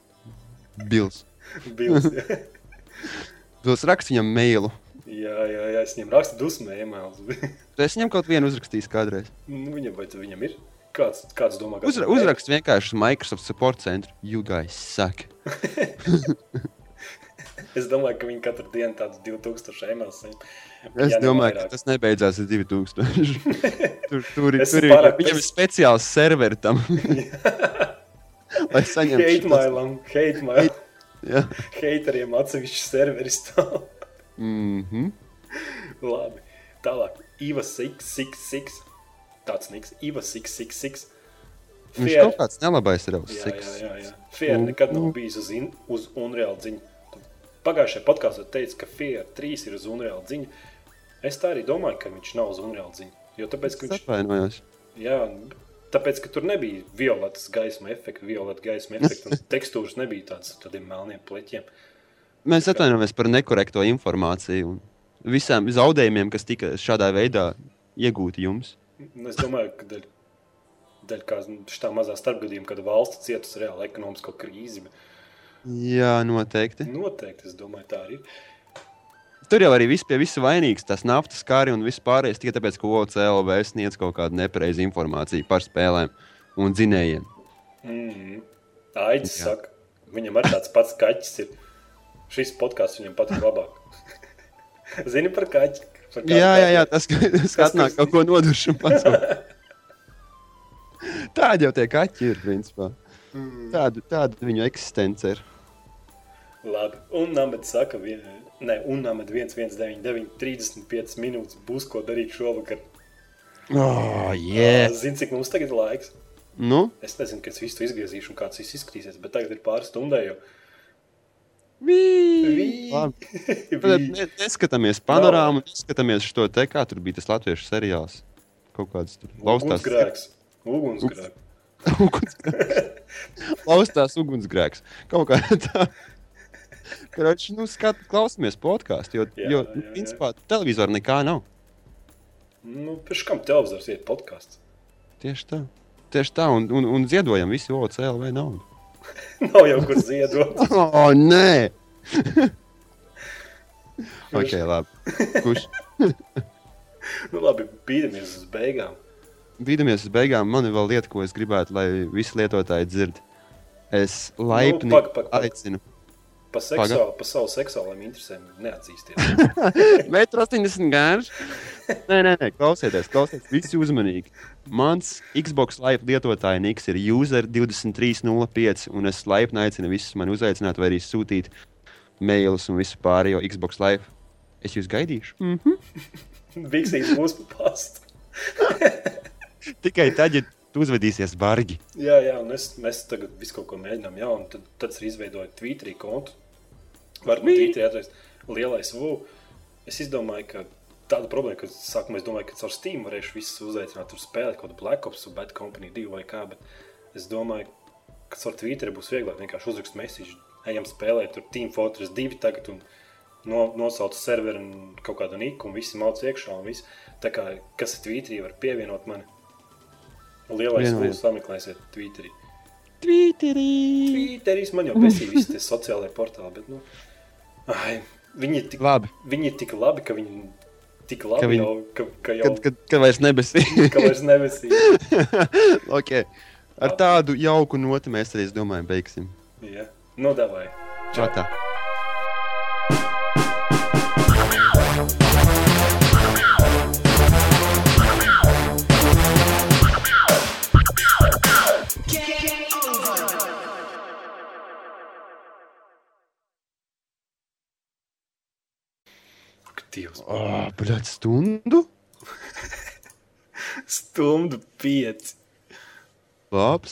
Bils. [laughs] Bils. jā. Bils raksta viņam mailu. jā, jā, jā, es viņam rakstu dusmē, emails. [laughs] Tu esi viņam kaut vienu uzrakstījis kādreiz. nu, viņam, vai tu viņam ir? Kāds, kāds domā, ka Uzra uzrakst vienkārši Microsoft support centru. You guys suck. [laughs] Es domāju, ka viņi katru dienu tādus 2000 emails saņem. Es Ja domāju, ka tas nebeidzās ar 2000. [laughs] tur, tur, Es tur ir pārāk viņam ir speciāls serveri tam. [laughs] Lai saņemtu Hate šitas- mailam, hate mailam. Jā. Hateriem atsevišķi serveri stāv. Mhm. Labi. Tālāk. Iva 666. Tāds niks. Iva 666. Viņš Fier. kaut kāds nelabais ir jau Jā, jā, seks. jā, jā. Fier nekad nav bijis uz, in, uz Unreal dziņu. Pagājušajā podkāstā teica, ka Fier 3 ir uz Unreal dziņu. Es tā arī domāju, ka viņš nav uz Unreal dziņu. Jo tāpēc, ka viņš, atvainojos. jā, tāpēc, ka tur nebija violetas gaisma efekta, violeta gaisma efekta un [laughs] tekstūras nebija tāds ar tādiem melniem pleķiem. Mēs atvainojamies par nekorekto informāciju un visām zaudējumiem, kas tika šādā veidā iegūti jums. Es domāju, ka dēļ, dēļ kā šitā mazā starpgadījuma, kad valsts cietusi reāli ekonomisko krīzi, Jā, noteikti. noteikti, es domāju, tā arī ir. Tur jau arī viss pie visa vainīgs, tas naftas kari un viss pārējais tikai tāpēc, ka OCLV sniedz kaut kādu nepareizu informāciju par spēlēm un dzinējiem. Mm. Aits Jā. saka, viņam arī tāds pats kaķis ir. Šis podkāsts viņam patīk labāk. [laughs] Zini par kaķi? Par Jā, jā, jā, tas tur- kaut ko noduši. [laughs] Tādi jau tie kaķi ir, principā. Tāda, tāda viņu eksistence ir. Labi. Un Nāmets saka, vien, ne, un Nāmets 119, 35 minūtes būs ko darīt šovakar. Oh, yeah. Zini, cik mums tagad ir laiks? Nu, Es nezinu, kas visu izgriezīšu un kāds viss izskatīsies, bet tagad ir pāris stundai. Jo... [laughs] Neskatāmies panorāmu, neskatāmies šo te, kā tur bija tas latviešu seriāls. Kaut kāds tur laustās. Ugunsgrēks. Ugunsgrēks. [laughs] Ugunsgrēks. Laustās ugunsgrēks. Kaut kā tā. Kroč, nu, skat, klausamies podkāstu, jo, Jā, jo jā, nu, jā. principā, televizora nekā nav. Nu, pēc kam televizors ir podkāsts? Tieši tā. Tieši tā, un, un, un ziedojam visi OCLV naudu. [laughs] Nav jau kur ziedot. [laughs] O, oh, nē! [laughs] ok, labi. Kurš? nu, labi, bīdamies uz beigām. Bīdamies uz beigām. Man ir vēl lieta, ko es gribētu, lai visi lietotāji dzird. Es laipni Nu, pag, pag, pag. aicinu. Pa, seksuāl, pa savu seksuālajiem interesēm neatzīsties. Metru 80 garš. Nē, nē, nē, klausieties, klausieties, visi uzmanīgi. Mans Xbox Live lietotāja niks ir user 2305, un es laipni aicinu visus mani uzaicināt vai arī sūtīt mailus un visu pārējo Xbox Live. Es jūs gaidīšu. Mm -hmm. [laughs] Viksīs būs pa pastu. [laughs] Tikai tad, ja tu uzvedīsies bargi. Jā, jā, un es, mēs tagad visu kaut ko mēģinām, jā, un tad, tad es izveidoju Twitterī kontu. Varbūt Twitterī atrast lielais V. Es izdomāju, ka tāda problēma, ka sākumā es domāju, ka caur Steam varēšu visus uzaicināt, tur spēlēt kaut kādu Black Ops, Bad Company 2 vai kā, bet es domāju, ka caur Twitterī būs vieglāk vienkārši uzrakst mēsīšu, ejam spēlēt, tur Team Fortress 2 tagad un no, nosauc serveri un kaut kādu niku un visi malc iekšā un viss. Tā kā, kas ir Twitterī, var pievienot mani. Lielais lūdzu sameklēsiet Twitterī. Twitterī! Twitteris man jau [laughs] besīja visi tie sociālajie portāli, bet, nu, ai, viņi ir tik, Labi, viņi ir tik labi, ka viņi tik labi, Ka viņi- jau, ka, ka jau, kad, kad, kad vairs nebesi. ka vairs nebesīja. [laughs] okay. Ar tādu jauku notu mēs arī, es domāju, beigsim. Jā, nu, davai. Čau tā. Dievs, Oh, Bļaļ, stundu? [laughs] stundu pieci. Labs.